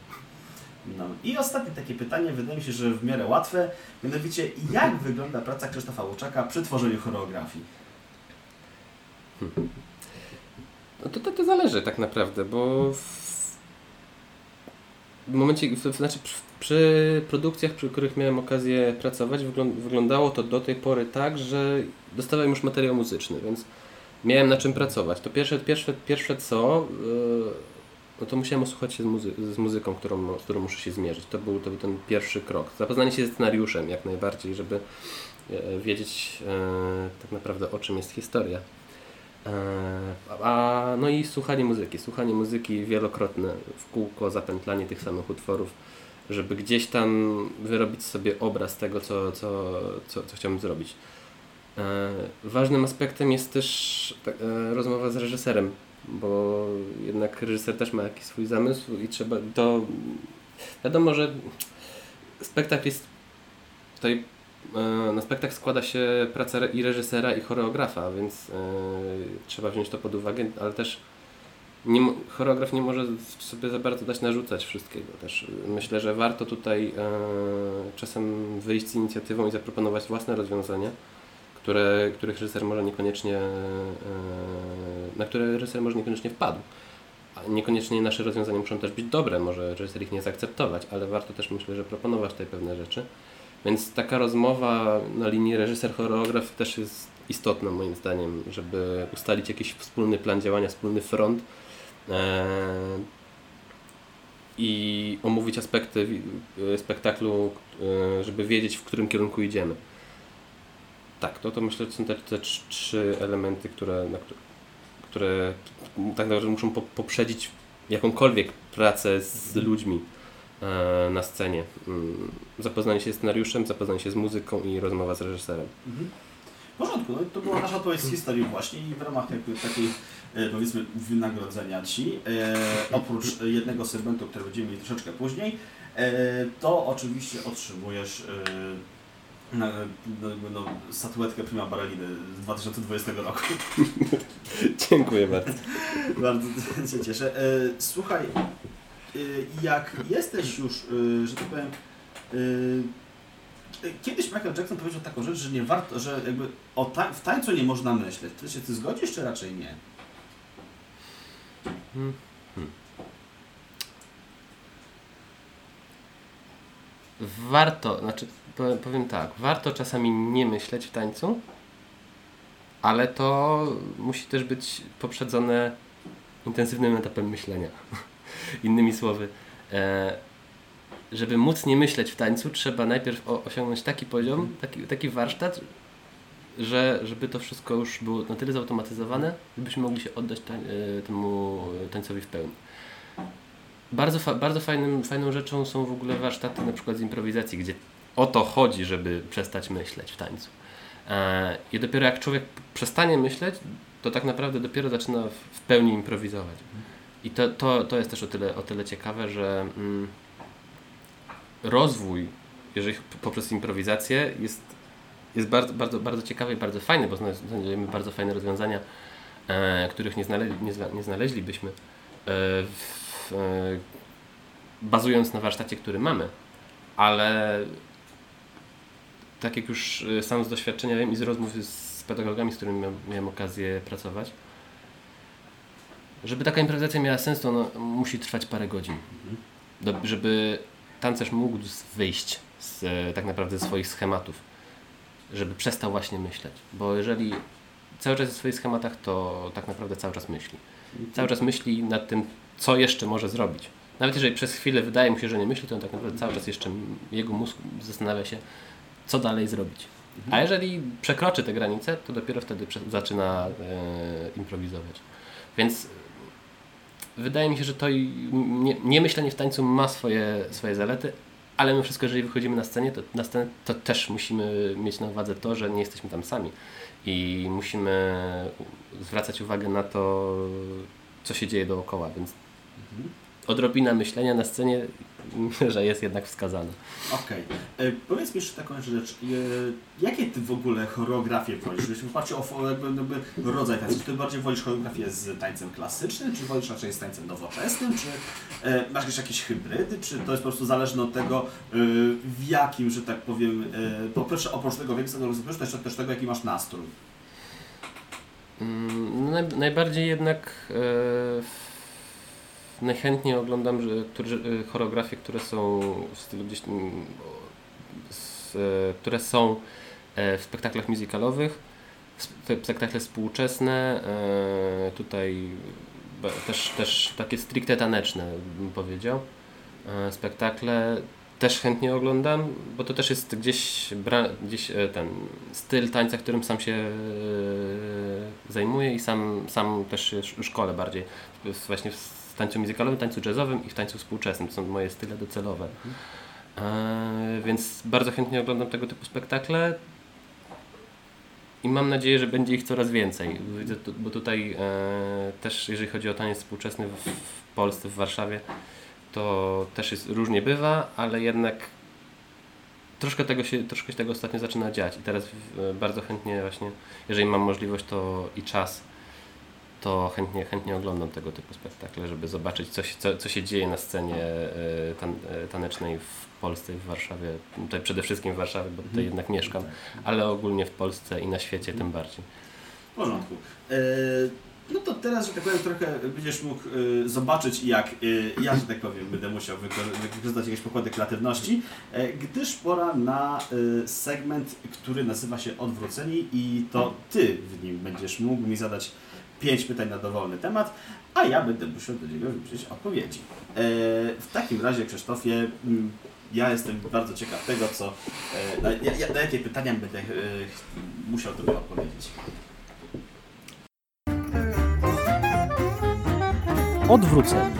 No. I ostatnie takie pytanie, wydaje mi się, że w miarę łatwe, mianowicie jak wygląda praca Krzysztofa Łuczaka przy tworzeniu choreografii? No to, to, to zależy tak naprawdę, bo w, momencie, w, znaczy przy, produkcjach, przy których miałem okazję pracować, wyglą, wyglądało to do tej pory tak, że dostawałem już materiał muzyczny, więc miałem na czym pracować. To pierwsze, pierwsze, pierwsze co, yy, no to musiałem osłuchać się z, muzy- z muzyką, którą, z którą muszę się zmierzyć. To był, to był ten pierwszy krok. Zapoznanie się ze scenariuszem jak najbardziej, żeby e, wiedzieć e, tak naprawdę o czym jest historia. E, A, no i słuchanie muzyki. Słuchanie muzyki wielokrotne, w kółko, zapętlanie tych samych utworów, żeby gdzieś tam wyrobić sobie obraz tego, co, co, co, co chciałbym zrobić. E, Ważnym aspektem jest też tak, e, rozmowa z reżyserem, bo jednak reżyser też ma jakiś swój zamysł i trzeba to. Wiadomo, że spektakl jest tutaj E, Na spektakl składa się praca i reżysera, i choreografa, więc trzeba wziąć to pod uwagę, ale też nie, choreograf nie może sobie za bardzo dać narzucać wszystkiego. Też myślę, że warto tutaj czasem wyjść z inicjatywą i zaproponować własne rozwiązania, które, których reżyser może niekoniecznie, e, na które reżyser może niekoniecznie wpadł. Niekoniecznie nasze rozwiązania muszą też być dobre, może reżyser ich nie zaakceptować, ale warto też myślę, że proponować tutaj pewne rzeczy. Więc taka rozmowa na linii reżyser-choreograf też jest istotna moim zdaniem, żeby ustalić jakiś wspólny plan działania, wspólny front e, i omówić aspekty spektaklu, e, żeby wiedzieć w którym kierunku idziemy. Tak, to, to myślę, że są te, te trz- trzy elementy, które, na, które- tak naprawdę muszą po, poprzedzić jakąkolwiek pracę z ludźmi e, na scenie. Mm, Zapoznanie się z scenariuszem, zapoznanie się z muzyką i rozmowa z reżyserem. Mhm. W porządku, no, to była nasza odpowiedź z historii właśnie i w ramach jakby takiej e, powiedzmy wynagrodzenia Ci, e, oprócz jednego segmentu, który będziemy mieli troszeczkę później, e, to oczywiście otrzymujesz e, no, no, statuetkę Prima Baraliny z 2020 roku. <laughs> Dziękuję bardzo. Bardzo <laughs> się cieszę. E, Słuchaj, e, jak jesteś już, e, że tak powiem, kiedyś Michael Jackson powiedział taką rzecz, że nie warto, że jakby o ta, w tańcu nie można myśleć. Ty się ty zgodzisz, czy raczej nie? Warto, znaczy powiem- tak, warto czasami nie myśleć w tańcu, ale to musi też być poprzedzone intensywnym etapem myślenia. <laughs> Innymi słowy, e, żeby móc nie myśleć w tańcu, trzeba najpierw osiągnąć taki poziom, taki, taki warsztat, że żeby to wszystko już było na tyle zautomatyzowane, żebyśmy mogli się oddać tań, e, temu tańcowi w pełni. Bardzo, fa- bardzo fajnym, fajną rzeczą są w ogóle warsztaty na przykład z improwizacji, gdzie o to chodzi, żeby przestać myśleć w tańcu. E, I dopiero jak człowiek przestanie myśleć, to tak naprawdę dopiero zaczyna w- pełni improwizować. I to, to, to jest też o tyle, o tyle ciekawe, że mm, rozwój, jeżeli poprzez improwizację, jest, jest bardzo, bardzo, bardzo ciekawy i bardzo fajny, bo zna- znajdziemy bardzo fajne rozwiązania, e, których nie, znale, nie, nie znaleźlibyśmy, e, w, e, bazując na warsztacie, który mamy. Ale tak jak już e, sam z doświadczenia wiem i z rozmów z pedagogami, z którymi miałem, miałem okazję pracować, żeby taka improwizacja miała sens, to ona musi trwać parę godzin. Do, żeby tancerz mógł wyjść z, e, tak naprawdę ze swoich schematów. żeby przestał właśnie myśleć. Bo jeżeli cały czas jest w swoich schematach, to tak naprawdę cały czas myśli. Cały czas myśli nad tym, co jeszcze może zrobić. Nawet jeżeli przez chwilę wydaje mu się, że nie myśli, to on tak naprawdę cały czas jeszcze jego mózg zastanawia się, co dalej zrobić. A jeżeli przekroczy te granice, to dopiero wtedy zaczyna e, improwizować. Więc wydaje mi się, że to nie, nie myślenie w tańcu ma swoje, swoje zalety, ale mimo wszystko, jeżeli wychodzimy na scenie, to, na scenę, to też musimy mieć na uwadze to, że nie jesteśmy tam sami. I musimy zwracać uwagę na to, co się dzieje dookoła, więc odrobina myślenia na scenie, <laughs> że jest jednak wskazana. Okej. E, Powiedz mi jeszcze taką rzecz. E, Jakie ty w ogóle choreografie wolisz? Jeśli patrzę o jakby, rodzaj tańca, czy ty bardziej wolisz choreografię z tańcem klasycznym, czy wolisz raczej z tańcem nowoczesnym, czy e, masz jakieś, jakieś hybrydy, czy to jest po prostu zależne od tego, w jakim, że tak powiem, po pierwsze oprócz tego, w jakim stanie rozpoczynać, to jeszcze też tego, jaki masz nastrój. Mm, no naj, najbardziej jednak najchętniej oglądam e, choreografie, które są w stylu gdzieś s, e, które są e, w spektaklach musicalowych, sp- spektakle współczesne, e, tutaj też, też takie stricte taneczne bym powiedział. E, spektakle też chętnie oglądam, bo to też jest gdzieś, gdzieś ten styl tańca, którym sam się zajmuję i sam, sam też szkole bardziej. Właśnie w tańcu muzykalowym, tańcu jazzowym i w tańcu współczesnym. To są moje style docelowe. E, więc bardzo chętnie oglądam tego typu spektakle i mam nadzieję, że będzie ich coraz więcej. Bo tutaj e, też, jeżeli chodzi o taniec współczesny w, w Polsce, w Warszawie, to też jest różnie bywa, ale jednak troszkę tego się, troszkę się tego ostatnio zaczyna dziać i teraz bardzo chętnie właśnie, jeżeli mam możliwość to i czas, to chętnie, chętnie oglądam tego typu spektakle, żeby zobaczyć co się, co, co się dzieje na scenie e, tan, e, tanecznej w Polsce i w Warszawie. Tutaj przede wszystkim w Warszawie, bo tutaj jednak mieszkam, ale ogólnie w Polsce i na świecie tym bardziej. W porządku. E, No to teraz, że tak powiem, trochę będziesz mógł e, zobaczyć, jak e, ja, że tak powiem, będę musiał wyko- wykorzystać jakieś pokłady kreatywności, e, gdyż pora na e, segment, który nazywa się Odwróceni i to Ty w nim będziesz mógł mi zadać pięć pytań na dowolny temat, a ja będę musiał do niego wybrać odpowiedzi. E, W takim razie, Krzysztofie, mm, ja jestem bardzo ciekaw tego, co, e, na, na jakie pytania będę e, musiał Tobie odpowiedzieć. Odwróceni.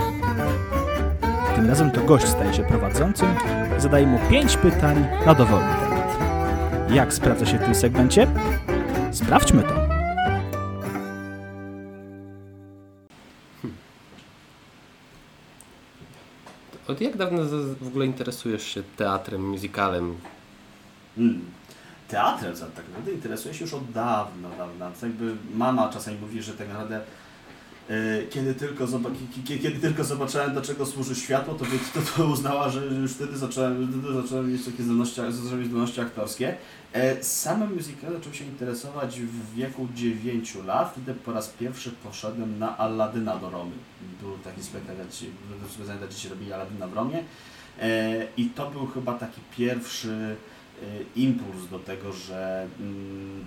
Tym razem to gość staje się prowadzącym zadaje mu pięć pytań na dowolny temat. Jak sprawdza się w tym segmencie? Sprawdźmy to. Od jak dawno z- w ogóle interesujesz się teatrem, musicalem? Mm. Teatrem tak naprawdę interesuje się już od dawna, dawna. Jakby mama czasami mówi, że tak naprawdę kiedy tylko, kiedy tylko zobaczyłem do czego służy światło, to, to, to uznała, że już wtedy zacząłem, wtedy zacząłem mieć takie zdolności, zacząłem mieć zdolności aktorskie. E, Samym musicalem zacząłem się interesować w wieku 9 lat, wtedy po raz pierwszy poszedłem na Aladyna do Romy. Był taki spektakl, dla dzieci robili Aladyna w Romie. E, I to był chyba taki pierwszy e, impuls do tego, że mm,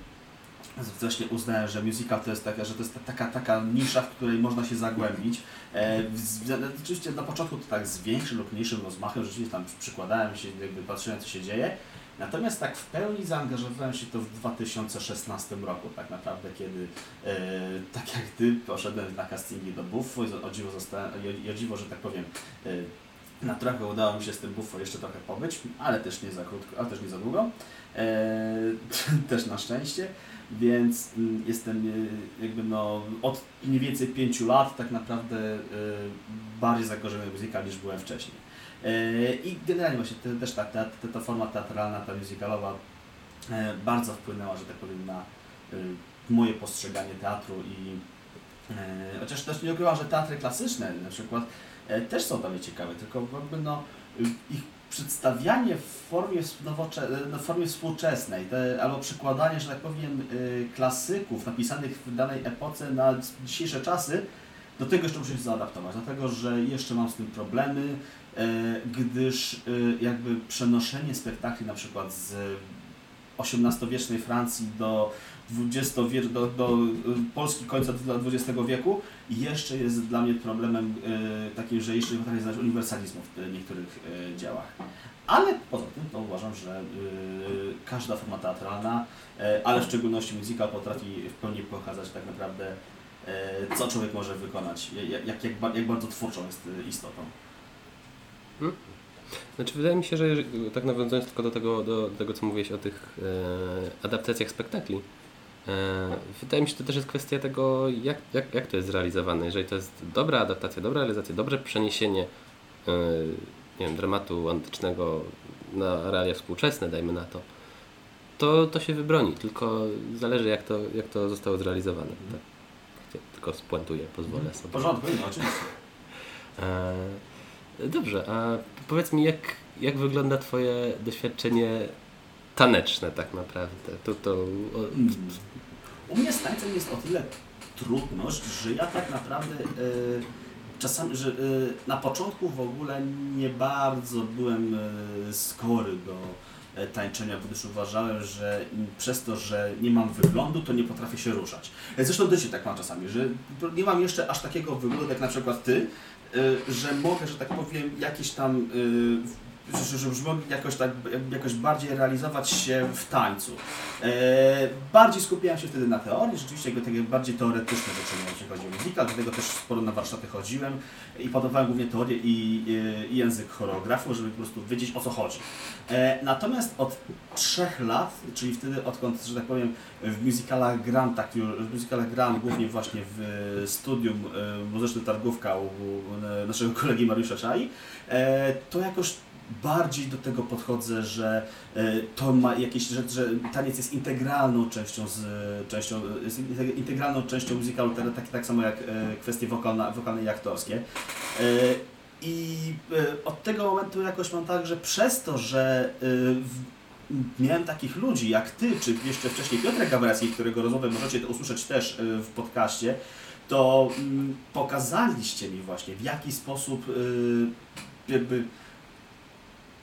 właśnie uznałem, że musical to jest taka, że to jest ta- taka, taka nisza, w której można się zagłębić. E, Oczywiście na początku to tak z większym lub mniejszym rozmachem, rzeczywiście tam przykładałem się, jakby patrzyłem co się dzieje. Natomiast tak w pełni zaangażowałem się to w 2016 roku, tak naprawdę, kiedy e, tak jak Ty poszedłem na castingi do Buffo i o dziwo, zostałem, o dziwo że tak powiem, e, na trochę udało mi się z tym Buffo jeszcze trochę pobyć, ale też nie za krótko, ale też nie za długo. E, <laughs> też na szczęście. Więc mm, jestem e, jakby no od mniej więcej pięciu lat tak naprawdę e, bardziej zakorzeniony w musical niż byłem wcześniej. E, I generalnie właśnie te, też ta, ta, ta, forma teatralna, ta musicalowa bardzo wpłynęła, że tak powiem, na moje postrzeganie teatru i chociaż też nie ukrywam, że teatry klasyczne na przykład też są dla mnie ciekawe, tylko jakby no ich przedstawianie w formie, w formie współczesnej, te, albo przekładanie, że tak powiem, y, klasyków napisanych w danej epoce na dzisiejsze czasy, do tego jeszcze muszę się zaadaptować, dlatego że jeszcze mam z tym problemy, e, gdyż y, jakby przenoszenie spektakli na przykład z XVIII-wiecznej Francji do XX wie- do, do y, Polski końca XX wieku jeszcze jest dla mnie problemem y, takim, że jeszcze nie potrafię znaleźć uniwersalizmu w y, niektórych y, dziełach. Ale poza tym to uważam, że y, każda forma teatralna, y, ale w szczególności musical potrafi w pełni pokazać tak naprawdę co człowiek może wykonać, jak, jak, jak, ba- jak bardzo twórczą jest istotą. Znaczy wydaje mi się, że tak nawiązując tylko do tego, do, do tego co mówiłeś o tych adaptacjach spektakli, wydaje mi się, że to też jest kwestia tego, jak, jak, jak to jest zrealizowane. Jeżeli to jest dobra adaptacja, dobra realizacja, dobre przeniesienie e, nie wiem, dramatu antycznego na realia współczesne, dajmy na to, to, to się wybroni, tylko zależy jak to, jak to zostało zrealizowane. Tak. Tylko spuentuję, pozwolę W sobie. porządku, no oczywiście. E, Dobrze, a powiedz mi, jak, jak wygląda Twoje doświadczenie taneczne tak naprawdę? To, to. U mnie z tańcem jest o tyle trudność, że ja tak naprawdę e, czasami, że e, na początku w ogóle nie bardzo byłem e, skory do tańczenia, gdyż uważałem, że przez to, że nie mam wyglądu, to nie potrafię się ruszać. Zresztą do Ciebie tak mam czasami, że nie mam jeszcze aż takiego wyglądu jak na przykład Ty, że mogę, że tak powiem, jakieś tam e, że, że, że mogę jakoś tak jakoś bardziej realizować się w tańcu. E, bardziej skupiałem się wtedy na teorii, rzeczywiście jakby takie bardziej teoretyczne rzeczy, jeśli chodzi o musical, dlatego też sporo na warsztaty chodziłem i podawałem głównie teorię i, i, i język choreografu, żeby po prostu wiedzieć o co chodzi. E, natomiast od trzech lat, czyli wtedy odkąd, że tak powiem, w musicalach gram, tak, w musicalach gram głównie właśnie w studium e, muzycznym Targówka u, naszego <laughs> kolegi Mariusza Czai, e, to jakoś bardziej do tego podchodzę, że e, to ma jakieś, że, że taniec jest integralną częścią, z, częścią jest inte- integralną częścią muzykalu, tak, tak, tak samo jak e, kwestie wokalna, wokalne i aktorskie. E, I od tego momentu jakoś mam tak, że przez to, że miałem takich ludzi jak Ty, czy jeszcze wcześniej Piotrek Gawrecki, którego rozmowę możecie usłyszeć też w podcaście, to mm, pokazaliście mi właśnie w jaki sposób jakby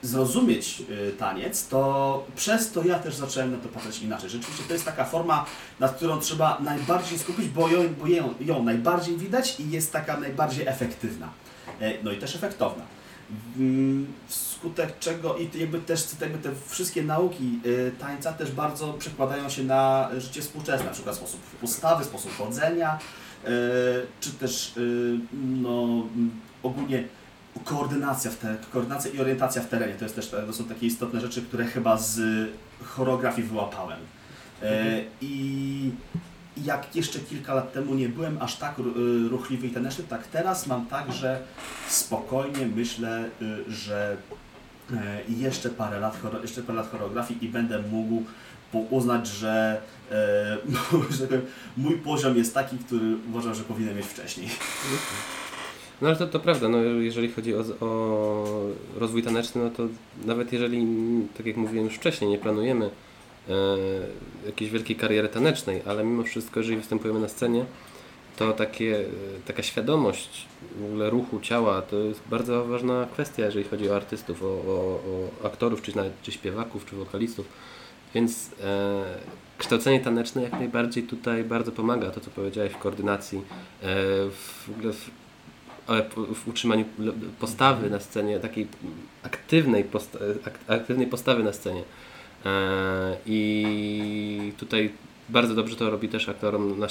zrozumieć y, taniec, to przez to ja też zacząłem na to patrzeć inaczej. Rzeczywiście to jest taka forma, nad którą trzeba najbardziej skupić, bo ją, bo ją, ją najbardziej widać i jest taka najbardziej efektywna. E, No i też efektowna. Mm, Wskutek czego i jakby też jakby te wszystkie nauki y, tańca też bardzo przekładają się na życie współczesne, na przykład sposób postawy, sposób chodzenia, y, czy też no, mm, ogólnie koordynacja, w te, koordynacja i orientacja w terenie. To, jest też, to są takie istotne rzeczy, które chyba z choreografii wyłapałem. E, I jak jeszcze kilka lat temu nie byłem aż tak ru- ruchliwy i taneczny, tak teraz mam tak, że spokojnie myślę, y, że e, jeszcze parę lat, jeszcze parę lat choreografii i będę mógł uznać, że, e, <laughs> że mój poziom jest taki, który uważam, że powinienem mieć wcześniej. No ale to, to prawda, no, jeżeli chodzi o, o rozwój taneczny, no to nawet jeżeli, tak jak mówiłem już wcześniej, nie planujemy e, jakiejś wielkiej kariery tanecznej, ale mimo wszystko, jeżeli występujemy na scenie, to takie, e, taka świadomość w ogóle ruchu ciała to jest bardzo ważna kwestia, jeżeli chodzi o artystów, o, o, o aktorów, czy nawet czy śpiewaków, czy wokalistów. Więc e, kształcenie taneczne jak najbardziej tutaj bardzo pomaga, to co powiedziałeś w koordynacji, e, w, w, w utrzymaniu postawy na scenie, takiej aktywnej, posta ak- aktywnej postawy na scenie. E, I tutaj bardzo dobrze to robi też aktorom na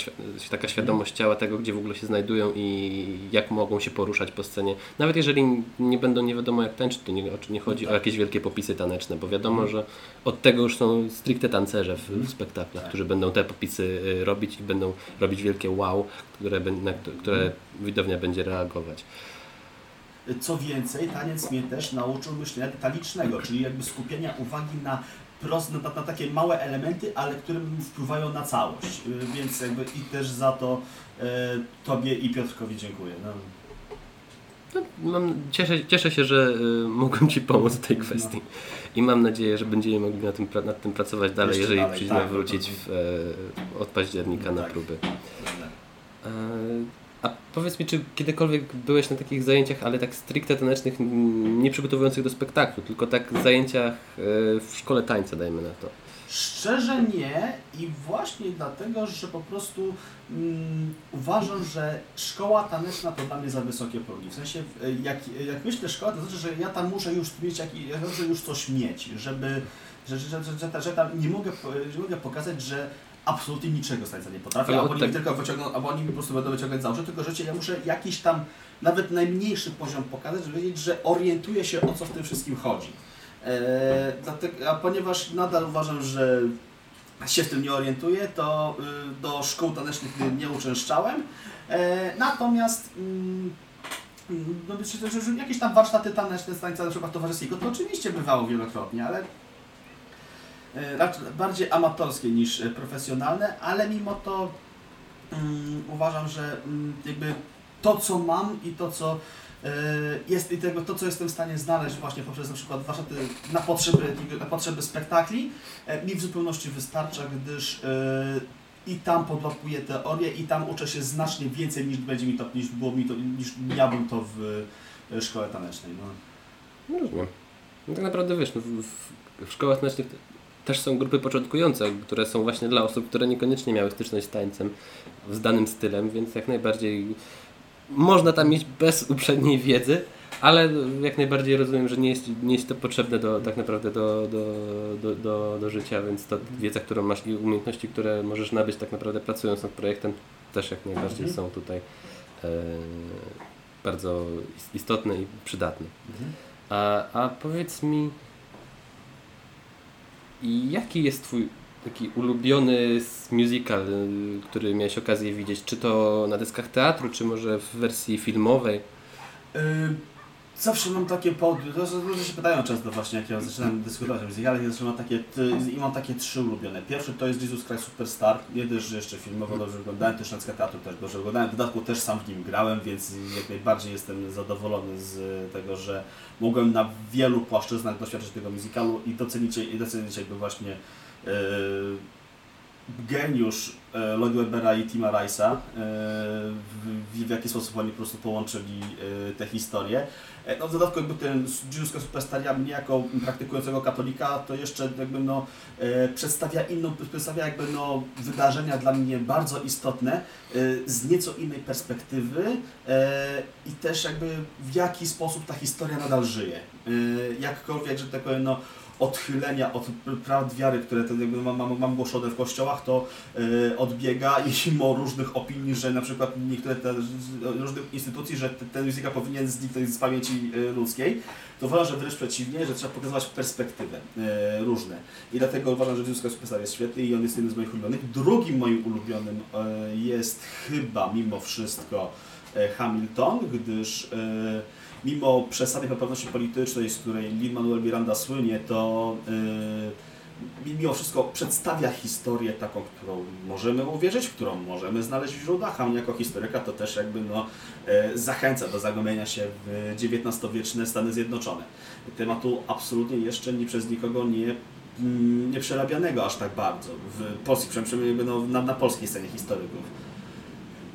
taka świadomość ciała tego, gdzie w ogóle się znajdują i jak mogą się poruszać po scenie. Nawet jeżeli nie będą nie wiadomo jak tańczyć, to nie, nie chodzi o jakieś wielkie popisy taneczne, bo wiadomo, że od tego już są stricte tancerze w, w spektaklach, Tak. którzy będą te popisy y, robić i będą robić wielkie wow, które, na które widownia będzie reagować. Co więcej, taniec mnie też nauczył myślenia detalicznego, czyli jakby skupienia uwagi na, prost, na, na takie małe elementy, ale które wpływają na całość. Y, Więc jakby i też za to e, Tobie i Piotrkowi dziękuję. No. No, mam, cieszę, cieszę się, że y, mogłem Ci pomóc w tej kwestii i mam nadzieję, że będziemy mogli na tym, nad tym pracować dalej, Jeszcze jeżeli dalej, przyjdzie tak, wrócić w, e, od października na Tak. próby. E, A powiedz mi, czy kiedykolwiek byłeś na takich zajęciach, ale tak stricte tanecznych, nie przygotowujących do spektaklu, tylko tak zajęciach e, w szkole tańca, dajmy na to? Szczerze nie i właśnie dlatego, że po prostu mm, uważam, że szkoła taneczna to dla mnie za wysokie progi. W sensie, jak, jak myślę szkoła, to znaczy, że ja tam muszę już mieć, jak, ja muszę już coś mieć, żeby, że, że, że, że, że tam nie mogę, nie mogę pokazać, że absolutnie niczego z tańca nie potrafię, Ale albo oni, mi tak- tylko wyciągną, albo oni mi po prostu będą wyciągać za uszy, tylko że ja muszę jakiś tam nawet najmniejszy poziom pokazać, żeby wiedzieć, że orientuję się o co w tym wszystkim chodzi. Eee, dlatego, a ponieważ nadal uważam, że się w tym nie orientuję, to y, do szkół tanecznych nie uczęszczałem. E, natomiast mm, mm, no, myślę, że, jakieś tam warsztaty taneczne z tańca na przykład towarzyskiego, to oczywiście bywało wielokrotnie, ale e, raczej bardziej amatorskie niż e, profesjonalne, ale mimo to mm, uważam, że mm, jakby to, co mam i to, co e, jest i tego, to, co jestem w stanie znaleźć właśnie poprzez na przykład warsztaty na potrzeby, na potrzeby spektakli, e, mi w zupełności wystarcza, gdyż e, i tam podłapuję teorię i tam uczę się znacznie więcej niż będzie mi to, niż było mi to, niż miałbym to w e, szkole tanecznej. No. No rozumiem. No tak naprawdę wiesz, no, w, w, szkołach tanecznych też są grupy początkujące, które są właśnie dla osób, które niekoniecznie miały styczność z tańcem, z danym stylem, więc jak najbardziej można tam iść bez uprzedniej wiedzy, ale jak najbardziej rozumiem, że nie jest, nie jest to potrzebne do, tak naprawdę do, do, do, do, do życia, więc to wiedza, którą masz i umiejętności, które możesz nabyć tak naprawdę pracując nad projektem, też jak najbardziej Mhm. są tutaj e, bardzo is- istotne i przydatne. A, a powiedz mi, jaki jest Twój taki ulubiony musical, y, który miałeś okazję widzieć? Czy to na dyskach teatru, czy może w wersji filmowej? Zawsze mam takie pod... Ludzie się pytają często właśnie, jak ja zaczynam dyskutować o muzykale, ja zawsze mam takie, i mam takie trzy ulubione. Pierwszy to jest Jesus Christ Superstar, nie dość, że jeszcze filmowo dobrze wyglądałem, też na teatru też dobrze wyglądałem, w dodatku też sam w nim grałem, więc jak najbardziej jestem zadowolony z tego, że mogłem na wielu płaszczyznach doświadczyć tego musicalu i docenić, i docenić jakby właśnie yy, geniusz Lloyd Webbera i Tima Rice'a, e, w, w jaki sposób oni po prostu połączyli e, te historie. E, No w dodatku jakby ten Christ Superstar, mnie jako praktykującego katolika, to jeszcze jakby no e, przedstawia inną, przedstawia jakby no wydarzenia dla mnie bardzo istotne e, z nieco innej perspektywy e, i też jakby w jaki sposób ta historia nadal żyje. E, Jakkolwiek, że tak powiem, no odchylenia od prawd wiary, które jakby mam, mam, mam głoszone w kościołach, to e, odbiega i mimo różnych opinii, że na przykład niektóre te, różnych instytucji, że te- ten muzyka powinien zniknąć z pamięci e, ludzkiej, to uważam, że wręcz przeciwnie, że trzeba pokazywać perspektywę e, różne. I dlatego uważam, że Jezus Superstar jest świetny i on jest jednym z moich ulubionych. Drugim moim ulubionym e, jest chyba mimo wszystko Hamilton, gdyż e, mimo przesadnej poprawności politycznej, z której Lin-Manuel Miranda słynie, to yy, mimo wszystko przedstawia historię taką, którą możemy uwierzyć, którą możemy znaleźć w źródłach, a mnie jako historyka to też jakby no, e, zachęca do zagłębienia się w XIX-wieczne Stany Zjednoczone. Tematu absolutnie jeszcze nie przez nikogo nie mm, nie przerabianego aż tak bardzo w polskich, przynajmniej no, na, na polskiej scenie historyków.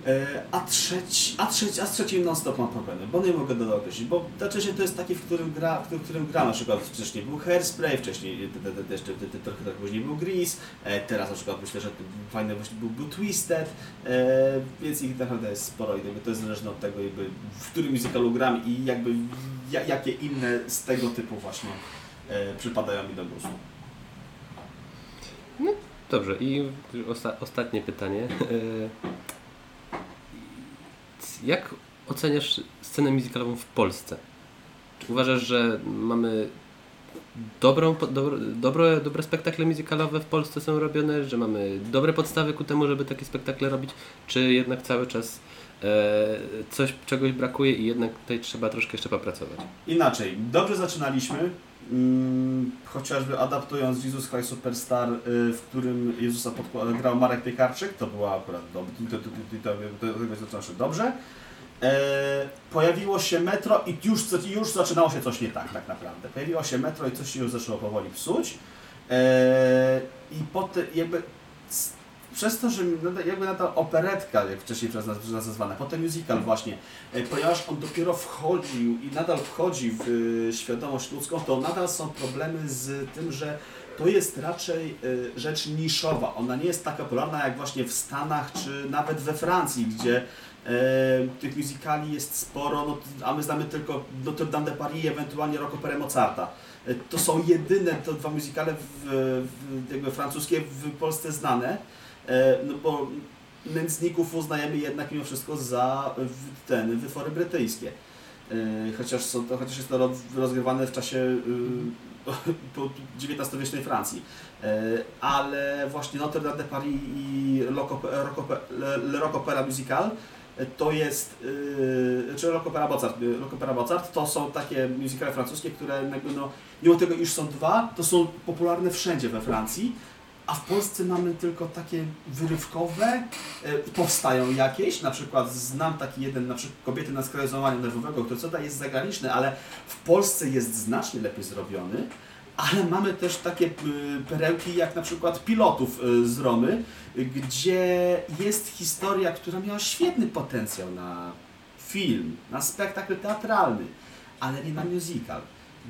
E, A trzeci, a trzeci, a z trzecim non-stop mam problemy, bo nie mogę dodać określić, bo trzecie to jest taki, w którym gra, w którym, gra na przykład wcześniej był Hairspray, wcześniej jeszcze trochę tak później był Grease, e, teraz na przykład myślę, że fajny był, był Twisted, e, więc ich naprawdę jest sporo i to jest zależne od tego, jakby, w którym musicalu gram i jakby ja, jakie inne z tego typu właśnie przypadają mi do gustu. Dobrze, i osta ostatnie pytanie. Jak oceniasz scenę musicalową w Polsce? Czy uważasz, że mamy dobrą, dobre, dobre spektakle musicalowe w Polsce są robione, że mamy dobre podstawy ku temu, żeby takie spektakle robić, czy jednak cały czas e, coś, czegoś brakuje i jednak tutaj trzeba troszkę jeszcze popracować? Inaczej, dobrze zaczynaliśmy, chociażby adaptując Jesus Christ Superstar, y, w którym Jezusa grał Marek Piekarczyk, to była akurat dobrze, dobrze. E, pojawiło się metro i już, już zaczynało się coś nie tak, tak naprawdę. Pojawiło się metro i coś się już zaczęło powoli psuć. E, I potem jakby przez to, że jakby na ta operetka, jak wcześniej przez nas, przez nas nazwana, potem musical właśnie, e, ponieważ on dopiero wchodził i nadal wchodzi w e, świadomość ludzką, to nadal są problemy z tym, że to jest raczej y, rzecz niszowa. Ona nie jest tak popularna jak właśnie w Stanach czy nawet we Francji, gdzie y, tych musicali jest sporo, no, a my znamy tylko Notre Dame de Paris, ewentualnie Rockoperę Mozarta. Y, To są jedyne te dwa muzykale w, w, jakby francuskie w Polsce znane, no bo nędzników uznajemy jednak mimo wszystko za w- ten, wytwory brytyjskie. Y, Chociaż, są to, chociaż jest to roz- rozgrywane w czasie <laughs> XIX-wiecznej Francji. E, Ale właśnie Notre Dame de Paris i Le Rock Musical e, to jest, czy Rock Mozart, Rock Mozart, to są takie musicale francuskie, które jakby no, mimo tego iż są dwa, to są popularne wszędzie we Francji, a w Polsce mamy tylko takie wyrywkowe, e, powstają jakieś, na przykład znam taki jeden, na przykład Kobiety na skraju załamania nerwowego, który co da jest zagraniczny, ale w Polsce jest znacznie lepiej zrobiony, ale mamy też takie y, perełki jak na przykład Pilotów y, z Romy, gdzie jest historia, która miała świetny potencjał na film, na spektakl teatralny, ale nie na musical.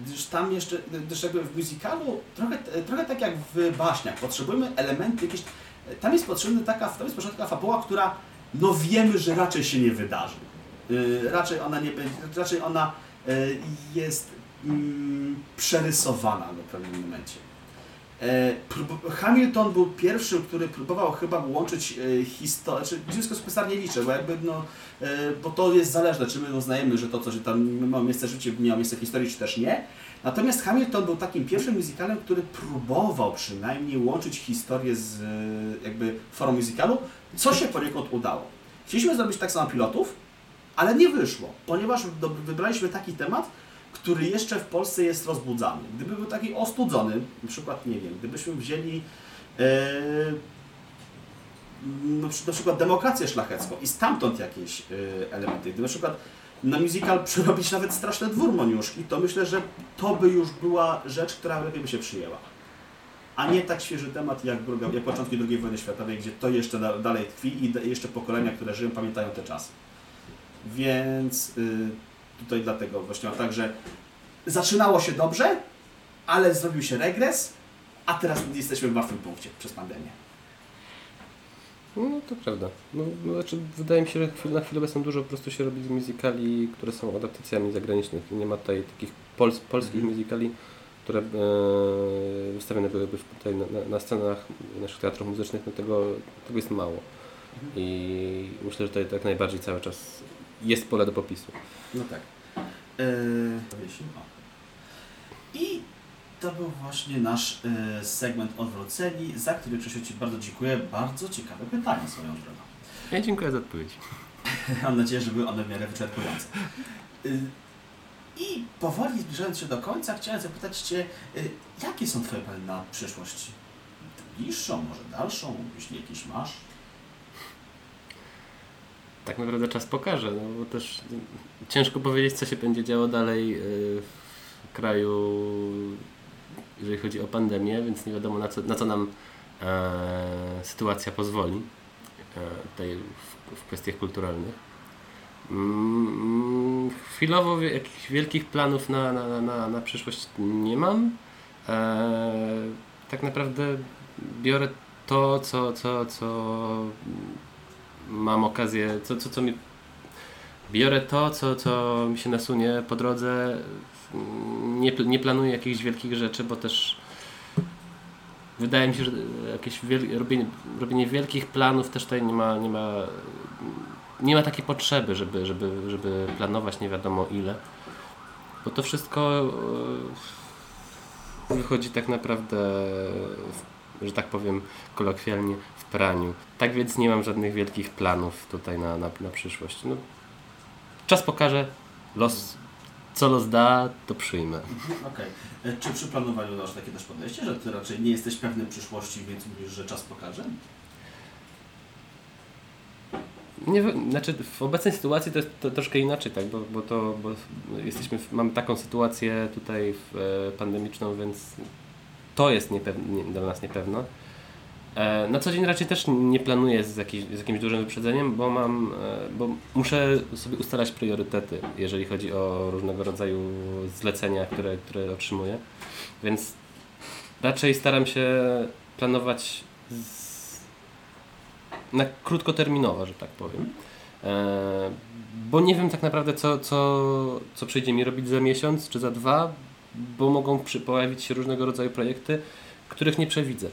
Gdyż tam jeszcze, gdyż jakby w musicalu trochę, trochę tak jak w baśniach, potrzebujemy elementy jakieś, tam jest potrzebna taka, tam jest potrzebna taka fabuła, która no wiemy, że raczej się nie wydarzy. Y, raczej ona nie będzie, raczej ona y, jest mm, przerysowana w pewnym momencie. E, Hamilton był pierwszym, który próbował chyba łączyć e, historię, czy w związku z tym nie liczę, bo jakby no, e, bo to jest zależne, czy my uznajemy, że to, co tam ma miejsce w życiu, miało miejsce w historii, czy też nie. Natomiast Hamilton był takim pierwszym musicalem, który próbował przynajmniej łączyć historię z jakby formą musicalu, co się poniekąd udało. Chcieliśmy zrobić tak samo pilotów, ale nie wyszło, ponieważ wybraliśmy taki temat, który jeszcze w Polsce jest rozbudzany. Gdyby był taki ostudzony, na przykład, nie wiem, gdybyśmy wzięli e, na przy- na przykład demokrację szlachecką i stamtąd jakieś e, elementy, gdyby na przykład na musical <laughs> przerobić nawet straszne dwór Moniuszki, to myślę, że to by już była rzecz, która lepiej by się przyjęła. A nie tak świeży temat jak, druga, jak początki II wojny światowej, gdzie to jeszcze da, dalej tkwi i jeszcze pokolenia, które żyją, pamiętają te czasy. Więc y, tutaj dlatego właśnie mam tak, że zaczynało się dobrze, ale zrobił się regres, a teraz jesteśmy w martwym punkcie przez pandemię. No to prawda. No, no, znaczy, wydaje mi się, że chwil- na chwilę obecną dużo po prostu się robi z musicali, które są adaptacjami zagranicznych. Nie ma tutaj takich pols polskich Mhm. musicali, które e, wystawione byłyby tutaj na, na, na scenach naszych teatrów muzycznych. No tego, tego jest mało. I myślę, że tutaj tak najbardziej cały czas jest pole do popisu. No tak. Yy. I to był właśnie nasz e, segment odwróceni, za który Krzysiu Ci bardzo dziękuję. Bardzo ciekawe pytanie swoją drogą. Ja dziękuję za odpowiedź. <laughs> Mam nadzieję, że były one w miarę wyczerpujące. Y, I powoli zbliżając się do końca, chciałem zapytać Cię, jakie są Twoje plany na przyszłość? Bliższą, może dalszą, jeśli jakieś masz? Tak naprawdę czas pokaże, no bo też ciężko powiedzieć, co się będzie działo dalej y, w kraju, jeżeli chodzi o pandemię, więc nie wiadomo na co, na co nam e, sytuacja pozwoli e, tutaj w, w kwestiach kulturalnych. Mm, Chwilowo jakichś wielkich planów na, na, na, na przyszłość nie mam. E, tak naprawdę biorę to, co, co, co mam okazję, co, co, co mi. Biorę to, co, co mi się nasunie po drodze. Nie, nie planuję jakichś wielkich rzeczy, bo też wydaje mi się, że jakieś wiel- robienie, robienie wielkich planów też tutaj nie ma, nie ma, nie ma takiej potrzeby, żeby, żeby, żeby planować nie wiadomo ile. Bo to wszystko e, wychodzi tak naprawdę, w, że tak powiem kolokwialnie, w praniu. Tak więc nie mam żadnych wielkich planów tutaj na, na, na przyszłość. No, czas pokaże, los, co los da, to przyjmę. Okej. E, Czy przy planowaniu masz takie też podejście, że Ty raczej nie jesteś pewny przyszłości, więc mówisz, że czas pokaże? Nie, znaczy w obecnej sytuacji to jest to, troszkę inaczej, tak, bo, bo to bo jesteśmy, w, mamy taką sytuację tutaj w, e, pandemiczną, więc to jest niepewne, nie, dla nas niepewne. E, na co dzień raczej też nie planuję z, z jakimś dużym wyprzedzeniem, bo mam, e, bo muszę sobie ustalać priorytety, jeżeli chodzi o różnego rodzaju zlecenia, które, które otrzymuję. Więc raczej staram się planować z... na krótkoterminowo, że tak powiem. E, bo nie wiem tak naprawdę, co, co, co przyjdzie mi robić za miesiąc czy za dwa, bo mogą pojawić się różnego rodzaju projekty, których nie przewidzę.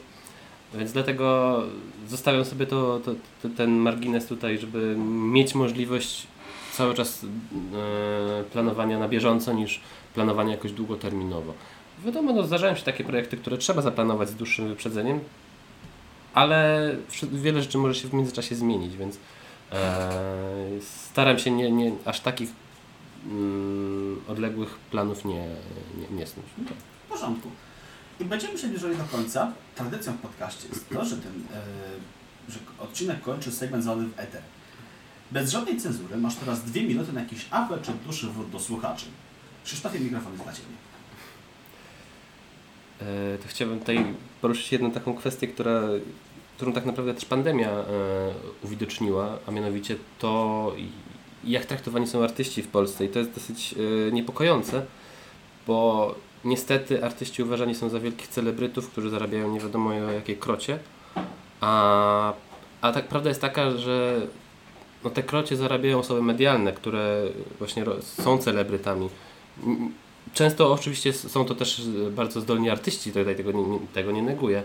Więc dlatego zostawiam sobie to, to, to, ten margines tutaj, żeby mieć możliwość cały czas e, planowania na bieżąco niż planowania jakoś długoterminowo. Wiadomo, no, zdarzają się takie projekty, które trzeba zaplanować z dłuższym wyprzedzeniem, ale wiele rzeczy może się w międzyczasie zmienić, więc e, staram się nie, nie aż takich mm, odległych planów nie, nie, nie snuć. No w porządku. I będziemy się zbliżali do końca. Tradycją w podcaście jest to, że ten e, że odcinek kończy segment zwany w eter. Bez żadnej cenzury masz teraz dwie minuty na jakiś apel czy dłuższy wrót do słuchaczy. Krzysztofie, mikrofon jest dla Ciebie. E, to chciałbym tutaj poruszyć jedną taką kwestię, która, którą tak naprawdę też pandemia e, uwidoczniła, a mianowicie to, jak traktowani są artyści w Polsce. I to jest dosyć e, niepokojące, bo niestety artyści uważani są za wielkich celebrytów, którzy zarabiają nie wiadomo o jakiej krocie, a, a tak prawda jest taka, że no te krocie zarabiają osoby medialne, które właśnie są celebrytami. Często oczywiście są to też bardzo zdolni artyści, tutaj tego nie, tego nie neguję,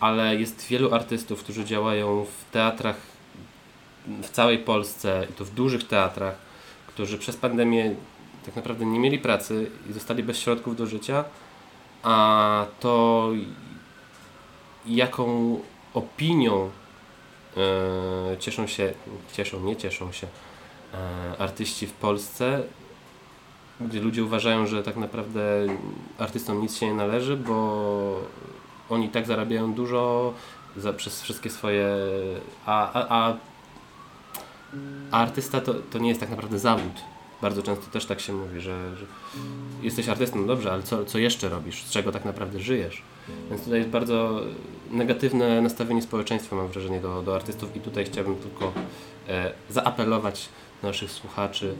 ale jest wielu artystów, którzy działają w teatrach w całej Polsce i to w dużych teatrach, którzy przez pandemię tak naprawdę nie mieli pracy i zostali bez środków do życia, a to jaką opinią e, cieszą się, cieszą, nie cieszą się e, artyści w Polsce, gdzie ludzie uważają, że tak naprawdę artystom nic się nie należy, bo oni tak zarabiają dużo za, przez wszystkie swoje. A, a, a, a artysta to, to nie jest tak naprawdę zawód. Bardzo często też tak się mówi, że, że jesteś artystą, dobrze, ale co, co jeszcze robisz? Z czego tak naprawdę żyjesz? Więc tutaj jest bardzo negatywne nastawienie społeczeństwa, mam wrażenie, do, do artystów i tutaj chciałbym tylko e, zaapelować naszych słuchaczy,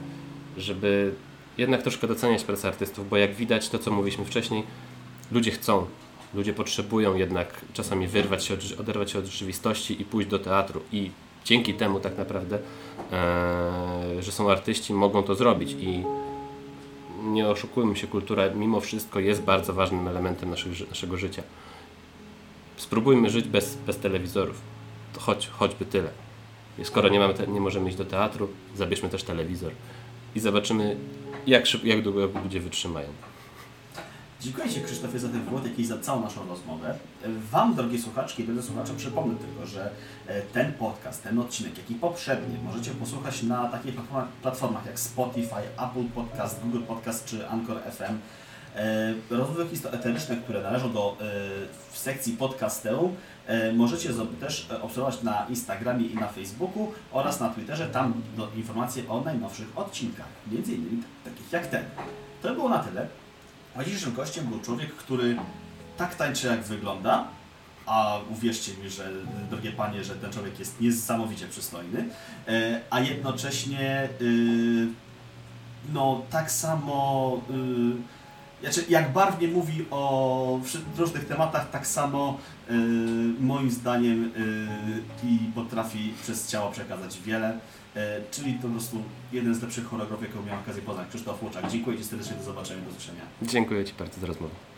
żeby jednak troszkę doceniać pracę artystów, bo jak widać to, co mówiliśmy wcześniej, ludzie chcą, ludzie potrzebują jednak czasami wyrwać się, od, oderwać się od rzeczywistości i pójść do teatru i dzięki temu tak naprawdę, e, że są artyści, mogą to zrobić i nie oszukujmy się, kultura mimo wszystko jest bardzo ważnym elementem naszych, naszego życia. Spróbujmy żyć bez, bez telewizorów. To choć, choćby tyle. I skoro nie, mamy te, nie możemy iść do teatru, zabierzmy też telewizor i zobaczymy, jak, jak długo ludzie wytrzymają. Dziękuję Ci Krzysztofie za ten wgląd, jak i za całą naszą rozmowę. Wam, drogie słuchaczki drodzy słuchacze, przypomnę tylko, że e, ten podcast, ten odcinek, jak i poprzedni, możecie posłuchać na takich platformach, jak Spotify, Apple Podcast, Google Podcast czy Anchor FM. E, rozmowy eteryczne, które należą do w sekcji podcastu, e, możecie też obserwować na Instagramie i na Facebooku oraz na Twitterze, tam informacje o najnowszych odcinkach, innymi takich jak ten. To było na tyle. A dzisiejszym gościem był człowiek, który tak tańczy jak wygląda, a uwierzcie mi, że drogie panie, że ten człowiek jest niesamowicie przystojny, e, a jednocześnie y, no tak samo y, znaczy, jak barwnie mówi o różnych tematach, tak samo y, moim zdaniem i potrafi przez ciało przekazać wiele. E, czyli po prostu jeden z lepszych choreografów, jaką miałem okazję poznać, Krzysztof Łuczak. Dziękuję Ci serdecznie, do zobaczenia, do usłyszenia. Dziękuję Ci bardzo za rozmowę.